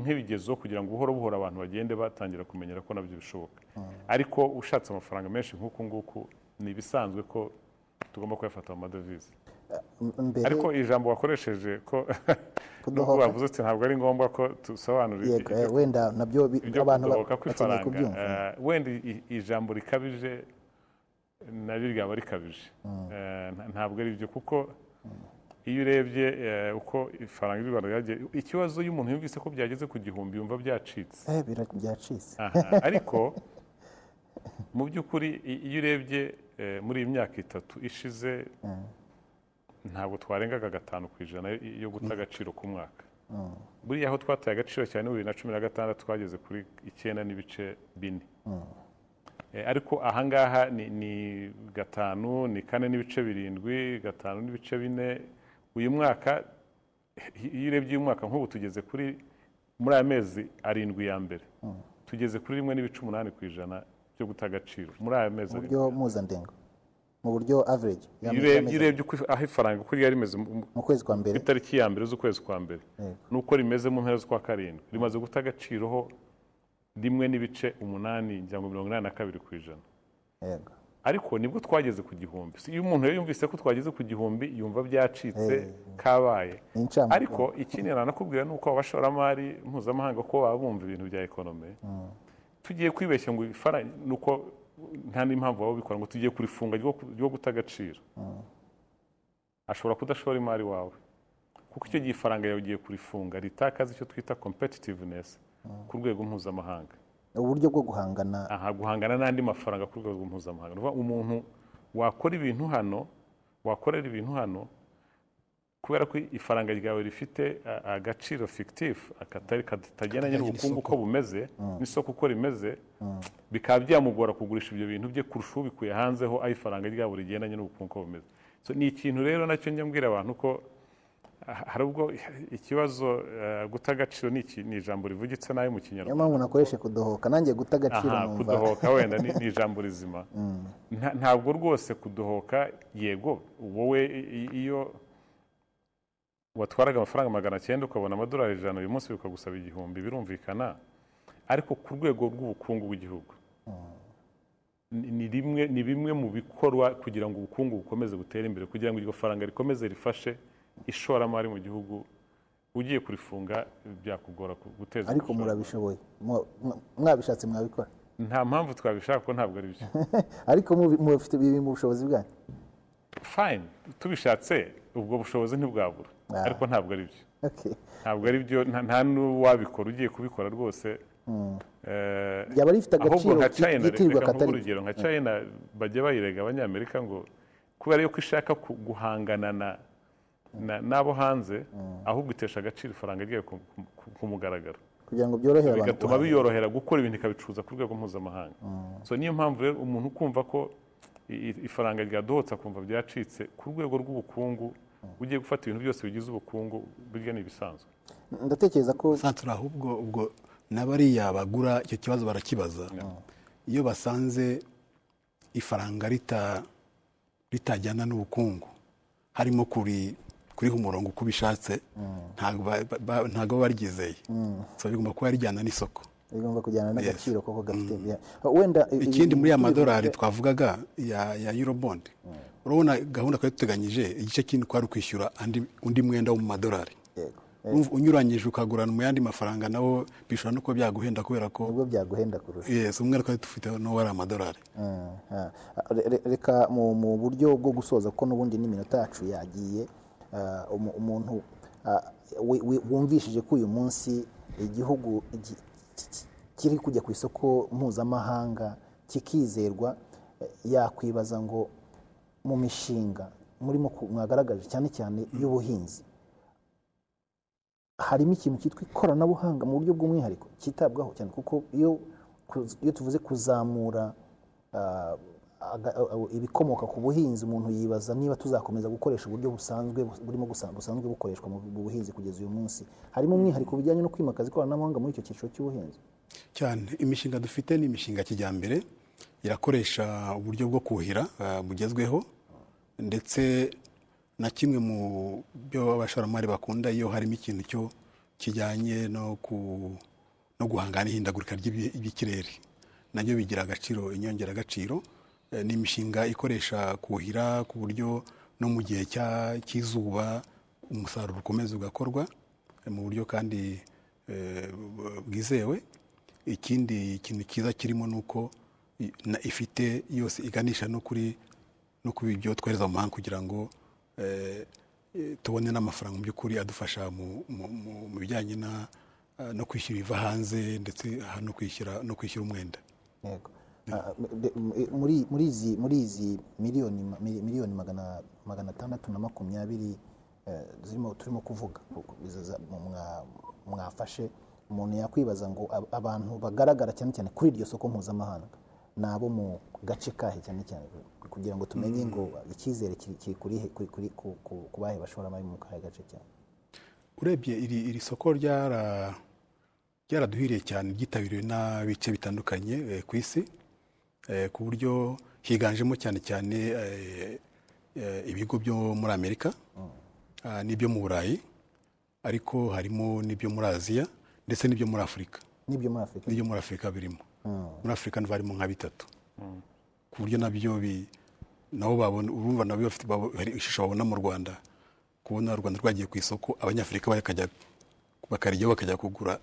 nk'ibigezo kugira ngo buhoro buhoro abantu bagende batangira kumenyera ko na byo bishoboka. Ariko ushatse amafaranga menshi nk'uku nguku ni ibisanzwe ko tugomba kuyafata mu madovize mbere ariko ijambo wakoresheje ko nubwo wavuze uti ntabwo ari ngombwa ko ibyo- eh, wenda na byo abantu bakeneye kubyumva. Eh, wenda ijambo rikabije naryo ryaba rikabije. Eh, nta- ntabwo ari byo kuko iyo urebye eh, uko ifaranga ry'u Rwanda ryagiye ikibazo iyo umuntu yumvise ko byageze ku gihumbi yumva byacitse. Eh byacitse. Aha, ariko mu by'ukuri iyo urebye eh, muri iyi myaka itatu ishize ntabwo twarengaga gatanu ku ijana yo guta agaciro ku mwaka buriya aho twataye agaciro cyane bibiri na cumi na gatandatu twageze kuri icyenda n'ibice bine. Ariko ahangaha ni gatanu ni kane n'ibice birindwi gatanu n'ibice bine uyu mwaka iyo urebye uyu mwaka nk'ubu tugeze kuri muri aya mezi arindwi ya mbere. Tugeze kuri rimwe n'ibice umunani ku ijana byo guta agaciro. Muri aya mezi mu arindwi. Buryo mpuzandengo. Mu buryo average. Iyo urebye- aho ifaranga uko ryari rimeze mu- mu- mu kwezi kwa mbere. itariki ya mbere z'ukwezi kwa mbere. Nuko rimeze mu mpera z'ukwa karindwi. Rimaze guta agaciro ho rimwe n'ibice umunani ngira ngo mirongo inani na kabiri ku ijana. Yego. Ariko ni bwo twageze ku gihumbi. Iyo umuntu yumvise ko twageze ku gihumbi yumva byacitse kabaye. Ni incamake. ariko ikindi nanakubwira ni uko abashoramari mpuzamahanga ko baba bumva ibintu bya ekonomi tugiye kwibeshya ngo ni uko nta n'impamvu baba babikora ngo tugiye kurifunga ryo guta agaciro. Ashobora kudashora imari wawe. Kuko icyo gihe ifaranga yawe ugiye kurifunga ritakaza icyo twita competitiveness ku rwego mpuzamahanga. Uburyo bwo guhangana. Aha guhangana n'andi mafaranga ku rwego mpuzamahanga. Umuntu wakora ibintu hano wakorera ibintu hano kubera ko ifaranga ryawe rifite agaciro akatari katagendanye n'ubukungu uko bumeze n'isoko uko rimeze bikaba byamugora kugurisha ibyo bintu bye kurusha ubikuye hanzeho aho ifaranga ryabo rigendanye n'ubukungu uko bumeze. So, ni ikintu rero na cyo njya mbwira abantu ko hari ubwo ikibazo eh, guta agaciro ni ijambo rivugitse nabi mu kinyarwanda. Niyo mpamvu nakoreshe kudohoka. Nanjye guta agaciro numva. kudohoka wenda ni ijambo rizima. Nta- ntabwo rwose kudohoka yego wowe iyo watwaraga amafaranga magana cyenda ukabona amadolari ijana uyu munsi bikagusaba igihumbi birumvikana? Ariko ku rwego rw'ubukungu bw'igihugu. Rimwe ni bimwe mu bikorwa kugira ngo ubukungu bukomeze butere imbere kugira ngo iryo faranga rikomeze rifashe ishoramari mu gihugu ugiye kurifunga byakugora ku- guteza ariko murabishoboye. Mwa- mwa- mwabishatse mwabikora. Nta mpamvu twabishaka ko ntabwo ari byo. Ariko mufite biri mu bushobozi bwanyu. Fine tubishatse ubwo bushobozi ntibwabura. Ah. ariko ntabwo ari byo. Ntabwo ari byo nta n'uwabikora ugiye kubikora rwose. Eh, Byaba rifite agaciro nka ki- china byitirirwa reka katari- urugero. Nka china bajya bayirega abanyamerika ngo kubera yuko ishaka guhangana na- na- n'abo hanze ahubwo itesha agaciro ifaranga ryayo ku- mugaragaro. Kugira ngo byorohere abantu bigatuma biyorohera gukora ibintu ikabicuruza ku rwego mpuzamahanga. So niyo mpamvu rero umuntu ukumva ko ifaranga ryadohotse akumva byacitse ku rwego rw'ubukungu ugiye gufata ibintu byose bigize ubukungu burya ni ibisanzwe. Ndatekereza ko santura ahubwo ubwo n'abariya bagura icyo kibazo barakibaza. Iyo basanze ifaranga rita ritajyana n'ubukungu harimo kuri kuriha umurongo uko ubishatse ntabwo baryizeye. So bigomba kuba rijyana n'isoko. Bigomba kujyana n'agaciro koko gafite wenda i- ikindi muri ya madolari twavugaga ya ya eurobond. Urabona gahunda twari duteganyije igice kinini kwari ukwishyura undi mwenda wo mu madolari. Unyuranyije ukagurana mu yandi mafaranga nawo bishobora no kuba byaguhenda kubera ko ni bwo byaguhenda kurusha. Yes umwe twari dufite n'uwo ari amadolari. Mm. Re- re- reka mu buryo bwo gusoza kuko n'ubundi n'iminota yacu yagiye umuntu ah, wi- wi- wumvishije ko uyu munsi igihugu gi- ki- kiri kujya ku isoko mpuzamahanga kikizerwa eh, yakwibaza ngo mu mishinga murimo mwagaragaje cyane cyane y'ubuhinzi harimo ikintu cyitwa ikoranabuhanga mu buryo bw'umwihariko cyitabwaho cyane kuko iyo tuvuze kuzamura ibikomoka ku buhinzi umuntu yibaza niba tuzakomeza gukoresha uburyo busanzwe burimo busanzwe bukoreshwa mu buhinzi kugeza uyu munsi. Harimo umwihariko bijyanye no kwimakaza ikoranabuhanga muri icyo cyiciro cy'ubuhinzi. Cyane. Imishinga dufite ni imishinga ya kijyambere. Irakoresha uburyo bwo kuhira ah, bugezweho. Ndetse na kimwe mu byo abashoramari bakunda iyo harimo ikintu cyo kijyanye no guhangana n'ihindagurika ry'ibi- ry'ikirere na byo bigira agaciro inyongeragaciro. Eh, ni imishinga ikoresha kuhira ku buryo no mu gihe cy'izuba umusaruro ukomeza ugakorwa eh, mu buryo kandi eh, bwizewe. Ikindi kintu cyiza kirimo ni uko ifite yose iganisha no kuri no kuri ibyo twohereza mu mahanga kugira ngo eh, eh, tubone n'amafaranga mu by'ukuri adufasha mu, bijyanye no kwishyura ibiva hanze ndetse no kwishyura umwenda. Muri izi muri izi miliyoni ma- mili- miliyoni magana magana atandatu na makumyabiri eh, zirimo turimo kuvuga. Mwafashe umuntu yakwibaza ngo ab- abantu bagaragara cyane cyane kuri iryo soko mpuzamahanga ni abo mu gace kahe cyane cyane kugira ngo tumenye ngo icyizere kiri ku- bahe bashoramari mu kahe gace cyane. Urebye iri, soko ryara ryaraduhiriye cyane ryitabiriwe n'abice bitandukanye eh, ku isi. Ku buryo higanjemo cyane cyane eh, eh, ibigo byo muri amerika ah, n'ibyo mu burayi ariko harimo n'ibyo muri aziya ndetse n'ibyo muri afurika. N'ibyo muri afurika? N'ibyo muri afurika birimo. Muri afurika ni ho harimo nka bitatu. Ku buryo na byo bi- nabo babona urumva na byo bafite ishusho babona mu rwanda kubona u rwanda rwagiye ku isoko abanyafurika bakajya bakarijyaho bakajya kugura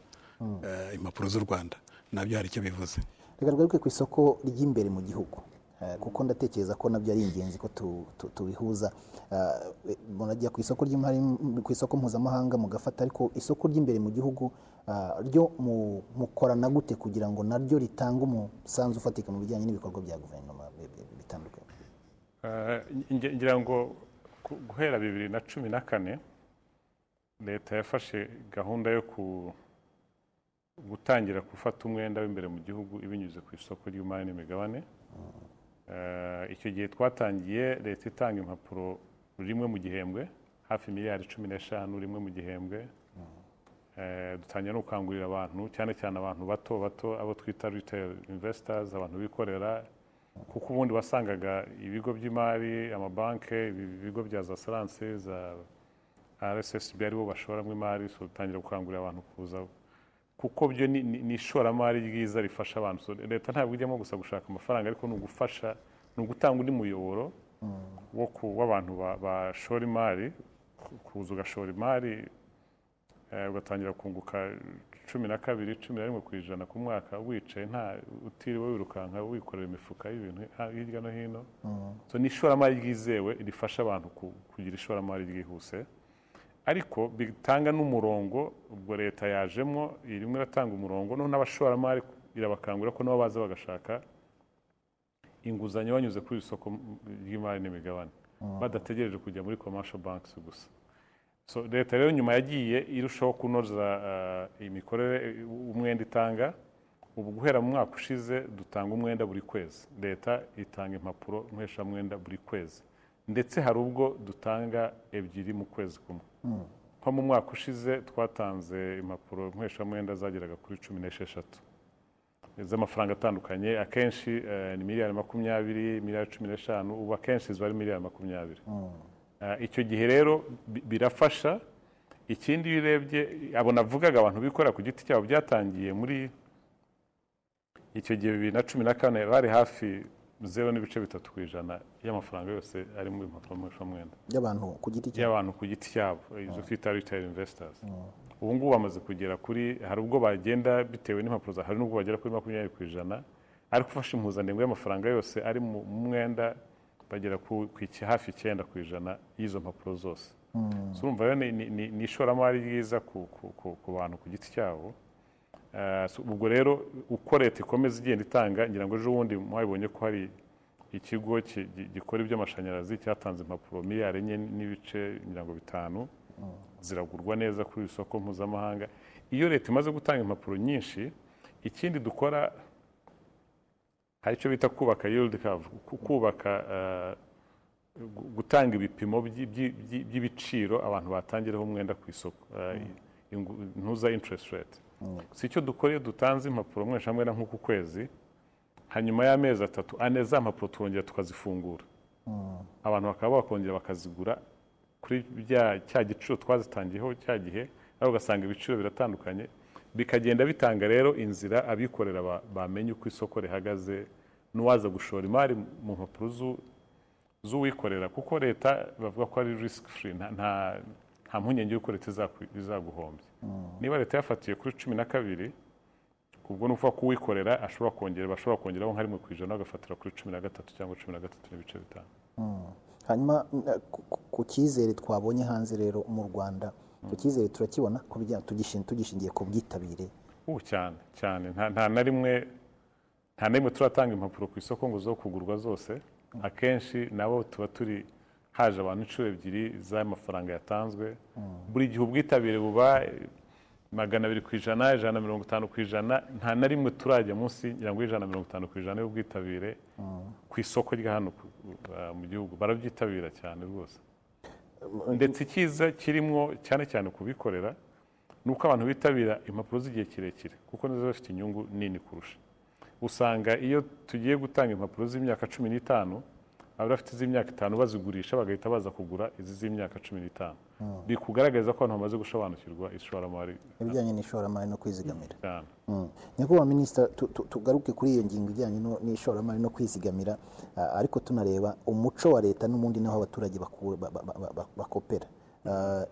eh, impapuro z'u rwanda. Nabyo hari icyo bivuze. Reka tugaruke ku isoko ry'imbere mu gihugu. Eh, kuko ndatekereza ko na byo ari ingenzi ko tu- tu- tubihuza. Eh, munajya ku isoko ry'imari ku isoko mpuzamahanga mugafata ariko isoko ry'imbere mu gihugu ah, ryo mu- mukorana gute kugira ngo naryo ritange umusanzu ufatika mu bijyanye n'ibikorwa bya guverinoma bi- bi- bitandukanye. Eh, ngira ngo gu- guhera bibiri na cumi na kane leta yafashe gahunda yo ku- gutangira gufata umwenda w'imbere mu gihugu ibinyuze ku isoko ry'imari n'imigabane. Eh, icyo gihe twatangiye leta itanga impapuro rimwe mu gihembwe hafi miliyari cumi n'eshanu rimwe mu gihembwe. Eh, dutangira no gukangurira abantu cyane cyane abantu bato bato abo twita retail investors abantu bikorera kuko ubundi wasangaga ibigo by'imari amabanki ibigo bya za saranse za rssb ari bo bashoramo imari dutangira gukangurira abantu kuza kuko byo ni- ishoramari ryiza rifasha abantu. Leta ntabwo ijyamo gusa gushaka amafaranga ariko ni ugufasha ni ugutanga undi muyoboro w'abantu ba- bashora imari kuza ugashora imari eh, ugatangira kunguka cumi na kabiri cumi na rimwe ku ijana ku mwaka wicaye nta utiriwe wirukanka wikorera imifuka y'ibintu hirya no hino. So ni ishoramari ryizewe rifasha abantu ku- kugira ishoramari ryihuse. Ariko bitanga n'umurongo ubwo leta yajemo irimo iratanga umurongo noneho n'abashoramari irabakangurira ko nabo baza bagashaka inguzanyo banyuze kuri iri soko ry'imari n'imigabane. Badategereje kujya muri commercial banks gusa. Leta rero nyuma yagiye irushaho kunoza eh, imikorere umwenda itanga. Ubu guhera mu mwaka ushize dutanga umwenda buri kwezi. Leta itanga impapuro mpeshamwenda buri kwezi. Ndetse hari ubwo dutanga ebyiri mu kwezi kumwe. Nko mu mwaka ushize twatanze impapuro mpeshamwenda zageraga kuri cumi n'esheshatu. Z'amafaranga atandukanye akenshi eh, ni miliyari makumyabiri miliyari cumi n'eshanu ubu akenshi ziba ari miliyari makumyabiri. Eh, icyo gihe rero bi- birafasha. Ikindi iyo urebye abo navugaga abantu bikorera ku giti cyabo byatangiye muri icyo gihe bibiri na cumi na kane bari hafi zeru n'ibice bitatu ku ijana y'amafaranga yose ari mu impapuro mpeshamwenda by'abantu ku giti cyabo. Y'abantu ku giti cyabo. Izo twita retail investors. Ubu ngubu bamaze kugera kuri hari ubwo bagenda bitewe n'impapuro za hari n'ubwo bagera kuri makumyabiri ku ijana ariko ufashe impuzandengo y'amafaranga yose ari mu mwenda bagera ku hafi icyenda ku ijana y'izo mpapuro zose. So urumva rero ni- ishoramari ryiza ku- bantu ku giti cyabo. Ubwo rero uko leta ikomeza igenda itanga ngira ngo ejo bundi mwabibonye ko hari ikigo ki- gi- gikora iby'amashanyarazi cyatanze impapuro miliyari enye n'ibice ngira ngo bitanu ziragurwa neza kuri iri soko mpuzamahanga. Iyo leta imaze gutanga impapuro nyinshi ikindi dukora hari icyo bita kubaka curve ku- kubaka eh, gu- gutanga ibipimo by'i- by'i- by'i- by'ibiciro abantu batangiraho umwenda ku isoko eh, ingu- ntuza interest rate. Si icyo dukora iyo dutanze impapuro mweshamwenda nk'uku kwezi hanyuma y'amezi atatu ane za mpapuro turongera tukazifungura. Abantu bakaba bakongera bakazigura kuri cya giciro twazitangiyeho cya gihe ariko ugasanga ibiciro biratandukanye bikagenda bitanga rero inzira abikorera ba- bamenye uko isoko rihagaze n'uwaza gushora imari mu mpapuro z'u- z'uwikorera. Kuko leta bavuga ko ari risk free nta, nta, mpungenge y'uko leta izaguhombya niba leta yafatiye kuri cumi na kabiri ubwo ni ukuvuga ko uwikorera ashobora kongera bashobora kongeraho nka rimwe ku ijana bagafatira kuri cumi na gatatu cyangwa cumi na gatatu n'ibice bitanu. Hanyuma n- ku- cyizere twabonye hanze rero mu rwanda ku cyizere turakibona ku bijyanye tugishin- tugishingiye ku bwitabire ubu cyane cyane. Nta na rimwe nta na rimwe turatanga impapuro ku isoko ngo zo kugurwa zose. Akenshi nabo tuba turi haje abantu inshuro ebyiri z'amafaranga yatanzwe. Buri gihe ubwitabire buba magana abiri ku ijana ijana na mirongo itanu ku ijana. Nta na rimwe turajya munsi ngira ngo ijana na mirongo itanu ku ijana y'ubwitabire ku isoko rya hano ku- uh, mu gihugu. Barabyitabira cyane rwose. Ndetse icyiza kirimo cyane cyane kubikorera ni uko abantu bitabira impapuro z'igihe kirekire kuko nizo zifite inyungu nini kurusha. Usanga iyo tugiye gutanga impapuro z'imyaka cumi n'itanu abafite iz'imyaka itanu bazigurisha bagahita baza kugura izi z'imyaka cumi n'itanu. Bikugaragariza ko abantu bamaze gusobanukirwa ishoramari ibijyanye n'ishoramari no kwizigamira. Cyane. Mm. nyakubahwa minisita tu- tu- tugaruke kuri iyo ngingo ijyanye n'ishoramari no kwizigamira. Ariko tunareba umuco wa leta n'ubundi naho abaturage bakopera.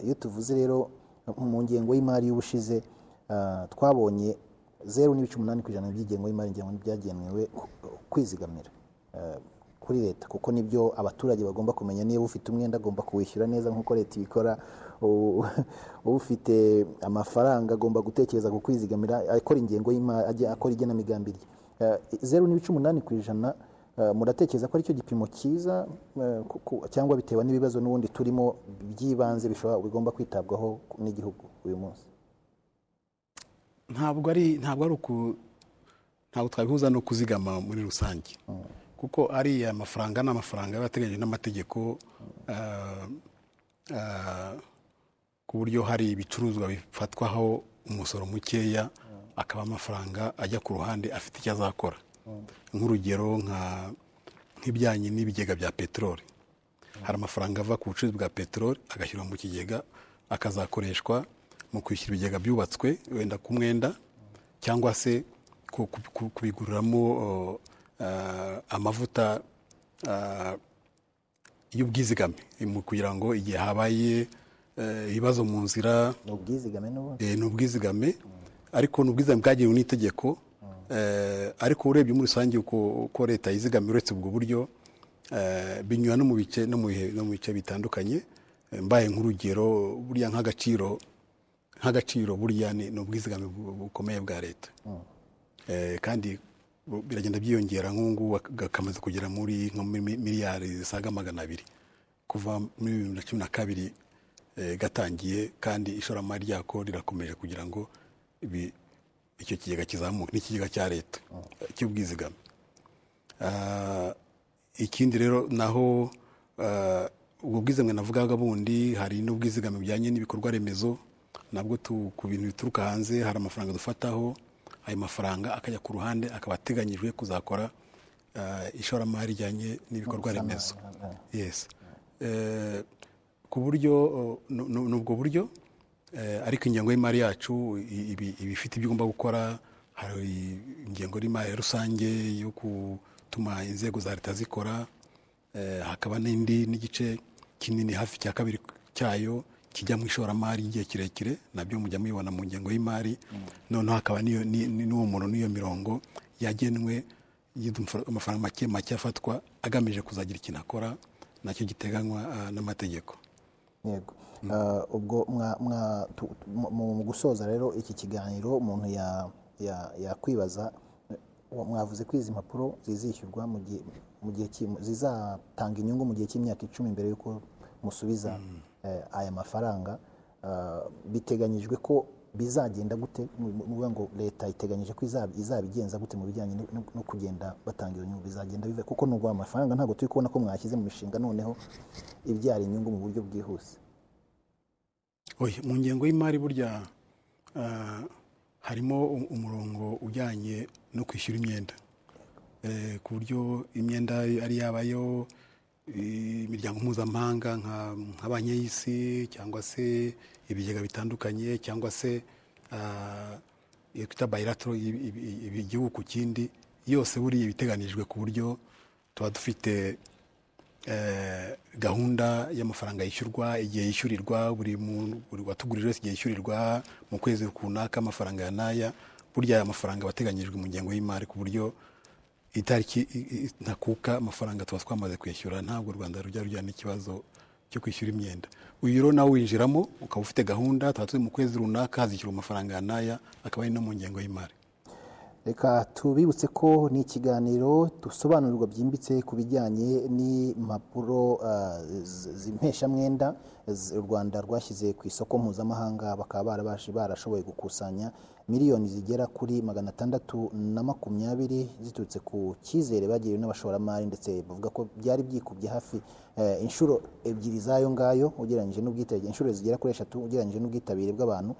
Iyo tuvuze rero mu ngengo y'imari y'ubushize twabonye zeru n'ibice umunani ku ijana by'ingengo y'imari byagenewe kwizigamira. Kuri leta kuko ni byo abaturage bagomba kumenya. Niba ufite umwenda agomba kuwishyura neza nk'uko leta ibikora. Ufite amafaranga agomba gutekereza ku kwizigamira akora ingengo y'imari akora igenamigambi rye. Eh, zeru n'ibice umunani ku ijana eh, muratekereza ko ari cyo gipimo cyiza eh, cyangwa bitewe n'ibibazo n'ubundi turimo by'ibanze bishobora bigomba kwitabwaho n'igihugu uyu munsi? Ntabwo ari ntabwo ari uku ntabwo twabihuza no kuzigama muri rusange. Kuko ariya mafaranga ni amafaranga aba ateganyijwe n'amategeko ah, ah, ku buryo hari ibicuruzwa bifatwaho umusoro mukeya akaba amafaranga ajya ku ruhande afite icyo azakora. Nk'urugero nk'ibijyanye n'ibigega bya peteroli. Hari amafaranga ava ku bucuruzi bwa peteroli agashyirwa mu kigega akazakoreshwa mu kwishyura ibigega byubatswe wenda ku mwenda cyangwa se ku- ku- ku- kubiguriramo uh, amavuta uh, y'ubwizigame. Mu kugira ngo igihe habaye uh, ibibazo mu nzira. Ni ubwizigame eh, ariko ni ubwizigame bwagenewe n'itegeko. Eh, ariko urebye muri rusange uko leta yizigamira uretse ubwo buryo eh, binyura no mu bice no mu bice bitandukanye. Eh, mbaye nk'urugero burya nk'agaciro nk'agaciro burya ni ubwizigame bu- bukomeye bwa leta. Eh, kandi biragenda byiyongera nk'ubu kamaze kugera muri miliyari zisaga magana abiri. Kuva muri bibiri na cumi na kabiri eh, gatangiye kandi ishoramari ryako rirakomeje kugira ngo icyo kigega kizamuke n'ikigega cya leta eh, cy'ubwizigame. Ah, ikindi rero naho ah, ubwo bwizigame navugaga bundi hari n'ubwizigame bujyanye n'ibikorwa remezo nabwo tu- ku bintu bituruka hanze hari amafaranga dufataho ayo mafaranga akajya ku ruhande akaba ateganyijwe kuzakora ah, ishoramari rijyanye n'ibikorwa remezo. Yes. Eh, ku buryo nu- n'ubwo buryo eh, ariko ingengo y'imari yacu iba ifite ibyo igomba gukora hari ingengo y'imari rusange yo gutuma inzego za leta zikora eh, hakaba n'indi n'igice kinini hafi cya kabiri cyayo kijya mu ishoramari igihe kirekire na byo mujya mubibona mu ngengo y'imari. Noneho hakaba n'iyo- ni- ni- n'uwo muntu n'iyo mirongo yagenwe amafaranga make make afatwa agamije kuzagira ikintu akora na cyo giteganywa ah, n'amategeko. Yego. Ah, ubwo mu gusoza rero iki kiganiro umuntu ya- ya- yakwibaza mwavuze ko izi mpapuro zizishyurwa mu gihe zizatanga inyungu mu gihe cy'imyaka icumi mbere y'uko musubiza. Eh, aya mafaranga Ah, biteganyijwe ko bizagenda gute ngo leta iteganyije ko izab- izabigenza gute mu bijyanye no- kugenda batanga iyo nyungu bizagenda biva kuko nubwo amafaranga ntabwo turi kubona ko mwashyize mu mishinga noneho ibyara inyungu mu buryo bwihuse. Mu ngengo y'imari burya ah, harimo umurongo ujyanye no kwishyura imyenda. Eh, ku buryo imyenda ari yabayo eh, imiryango mpuzamahanga nka banki y'isi cyangwa se ibigega bitandukanye cyangwa se ah, iyo twita ibi- igihugu ku kindi yose buriya ibiteganijwe ku buryo tuba dufite eh, gahunda y'amafaranga yishyurwa igihe yishyurirwa buri watugurije wese igihe yishyurirwa mu kwezi runaka amafaranga ya n'aya burya aya mafaranga aba ateganyijwe mu ngengo y'imari ku buryo itariki ntakuka amafaranga tuba twamaze kwishyura ntabwo u rwanda rujya rujyana n'ikibazo cyo kwishyura imyenda. Uyu rero nawe winjiramo ukaba ufite gahunda tuba turi mu kwezi runaka hazishyurwa amafaranga ya n'aya akaba ari no mu ngengo y'imari. Reka tubibutse ko ni ikiganiro dusobanurirwa byimbitse ku bijyanye n'impapuro z- z'impeshamwenda. U rwanda rwashyize ku isoko mpuzamahanga bakaba barashoboye gukusanya miliyoni zigera kuri magana atandatu na makumyabiri ziturutse ku cyizere bagiriwe n'abashoramari ndetse bavuga ko byari byikubye hafi eh, inshuro ebyiri z'ayo ngayo ugereranyije n'ubwitabire inshuro zigera kuri eshatu ugereranyije n'ubwitabire bw'abantu.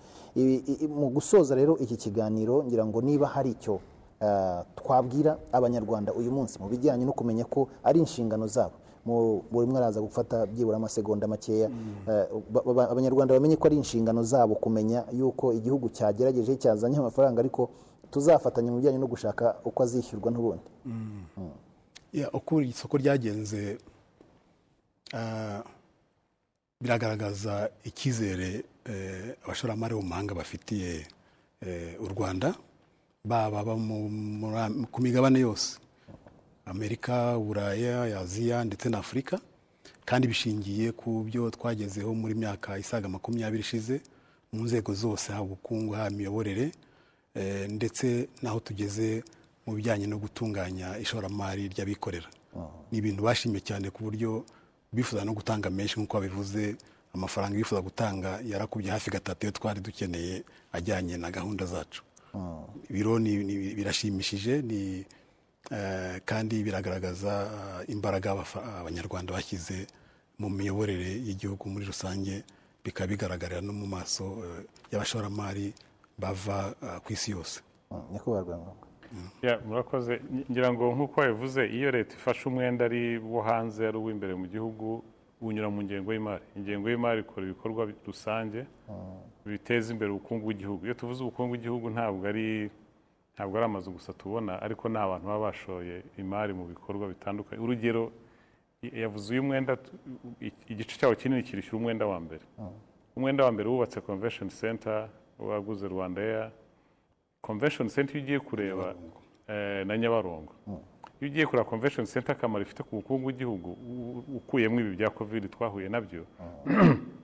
Mu gusoza rero iki kiganiro ngira ngo niba hari icyo eh, twabwira abanyarwanda uyu munsi mu bijyanye no kumenya ko ari inshingano zabo. Buri umwe araza gufata byibura amasegonda makeya. Eh, ba- ba- abanyarwanda bamenye ko ari inshingano zabo kumenya yuko igihugu cyagerageje cyazanye amafaranga ariko tuzafatanya mu bijyanye no gushaka uko azishyurwa n'ubundi. Ya, uko iri soko ryagenze ah, biragaragaza icyizere eh, abashoramari mu mahanga bafitiye eh, u rwanda baba ku migabane yose. Amerika buraya aziya ndetse na afurika kandi bishingiye ku byo twagezeho muri myaka isaga makumyabiri ishize mu nzego zose haba ubukungu haba imiyoborere eh, ndetse n'aho tugeze mu bijyanye no gutunganya ishoramari ry'abikorera. Ni ibintu bashimye cyane ku buryo bifuza no gutanga menshi nk'uko babivuze amafaranga bifuza gutanga yarakubye hafi gatatu iyo twari dukeneye ajyanye na gahunda zacu. Ibiro ni- ni- birashimishije ni kandi biragaragaza eh, imbaraga abanyarwanda bashyize mu miyoborere y'igihugu muri rusange bikaba bigaragarira no mu maso eh, y'abashoramari bava eh, ku isi yose. Rwangombwa Ya, murakoze. Ngira ngo nk'uko wabivuze iyo leta ifashe umwenda ari wo hanze ari uw'imbere mu gihugu unyura mu ngengo y'imari. Ingengo y'imari ikora ibikorwa rusange biteza imbere ubukungu bw'igihugu. Iyo tuvuze ubukungu bw'igihugu ntabwo ari ntabwo ari amazu gusa tubona ariko ni abantu baba bashoye imari mu bikorwa bitandukanye. Urugero yavuze uyu mwenda igice cyawo kinini kirishyura umwenda wa mbere. Umwenda wa mbere wubatse convention center waguze rwanda air. Convention center iyo ugiye kureba eh, na nyabarongo. Iyo ugiye kureba convention center akamaro ifite ku bukungu bw'igihugu ukuyemo ibi bya covid twahuye na byo.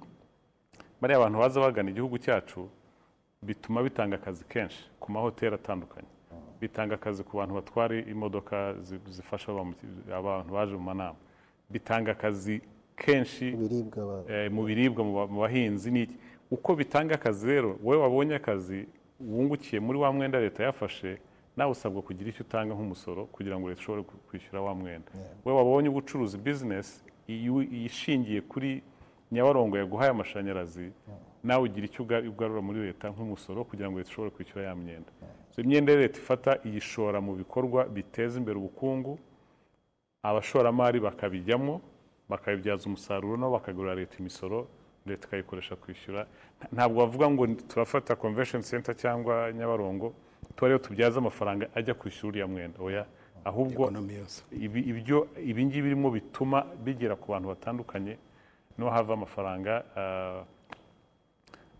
Bariya abantu baza bagana igihugu cyacu bituma bitanga akazi kenshi ku mahoteli atandukanye. Bitanga akazi ku bantu batwara imodoka zi- zifasha abantu baje mu manama. Bitanga akazi kenshi eh, mu biribwa mu ba- mu bahinzi n'iki uko bitanga akazi rero wowe wabonye akazi wungukiye muri wa mwenda leta yafashe nawe usabwa kugira icyo utanga nk'umusoro kugira ngo leta ishobore kwishyura wa mwenda. Wowe wabonye ubucuruzi bizinesi ishingiye kuri nyabarongo yaguhaye amashanyarazi nawe ugira icyo uga- ugarura muri leta nk'umusoro kugira ngo leta ishobore kwishyura ya myenda. Imyenda rero leta ifata iyishora mu bikorwa biteza imbere ubukungu abashoramari bakabijyamo bakabibyaza umusaruro nabo bakagurira leta imisoro leta ikayikoresha kwishyura. Nta- ntabwo bavuga ngo turafata convention center cyangwa nyabarongo tuba ariyo tubyaza amafaranga ajya kwishyura uriya mwenda. Oya ahubwo ibyo ibi ngibi birimo bituma bigera ku bantu batandukanye no hava amafaranga ah,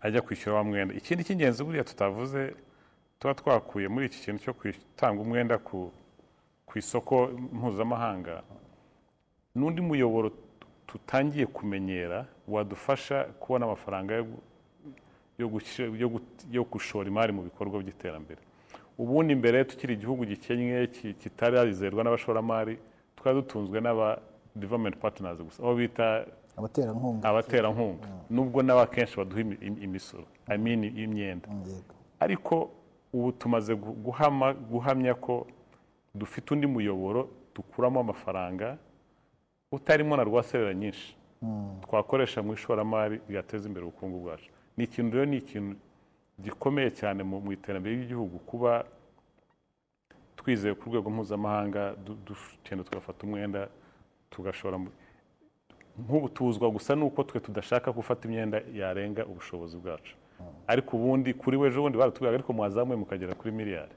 ajya kwishyura wa mwenda. Ikindi cy'ingenzi buriya tutavuze tuba twakuye muri iki kintu cyo gutanga umwenda ku isoko mpuzamahanga. N'undi muyoboro tutangiye kumenyera wadufasha kubona amafaranga yo gushora imari mu bikorwa by'iterambere. Ubundi mbere tukiri igihugu gikennye ki- kitarizerwa n'abashoramari twari dutunzwe n'aba development partners gusa aho bita abaterankunga abaterankunga nubwo nabo akenshi baduha imi- im- imisoro. I mean imyenda. Yego. Ariko ubu tumaze guhamya ko dufite undi muyoboro dukuramo amafaranga utarimo na rwaserera nyinshi. Twakoresha mu ishoramari ryateza imbere ubukungu bwacu. Ni ikintu rero ni ikintu gikomeye cyane mu iterambere ry'igihugu kuba twizeye ku rwego mpuzamahanga dugenda tugafata umwenda tugashora mu nk'ubu tuzwa gusa nuko twe tudashaka gufata imyenda yarenga ubushobozi bwacu. Ariko ubundi kuri we ejo bundi baratubwiraga ariko mwazamuye mukagera kuri miliyari.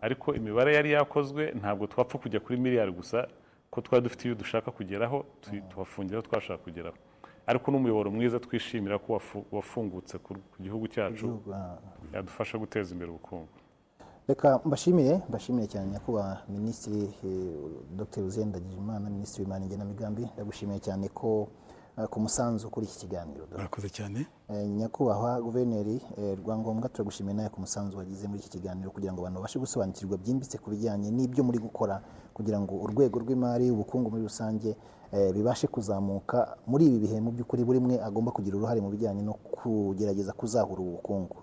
Ariko imibare yari yakozwe ntabwo twapfa kujya kuri miliyari gusa ko twari dufite iyo dushaka kugeraho tu- tuhafungira aho twashaka kugeraho. Ariko n'umuyoboro mwiza twishimira ko wafu- wafungutse ku gihugu cyacu. Ah. yadufasha guteza imbere ubukungu. Reka mbashimire mbashimire cyane nyakubahwa minisitiri eh, dr. Uzenda ndagijimana minisitiri w'imari ngenamigambi ndagushimiye cyane ko eh, ku musanzu kuri iki kiganiro murakoze cyane. Eh, nyakubahwa guverineri rwangombwa turagushimiye nawe ku musanzu wagize muri iki kiganiro kugira ngo abantu babashe gusobanukirwa byimbitse ku bijyanye n'ibyo muri gukora kugira ngo urwego rw'imari ubukungu muri rusange bibashe kuzamuka. Muri ibi bihe mu by'ukuri buri umwe agomba kugira uruhare mu bijyanye no kugerageza kuzahura ubukungu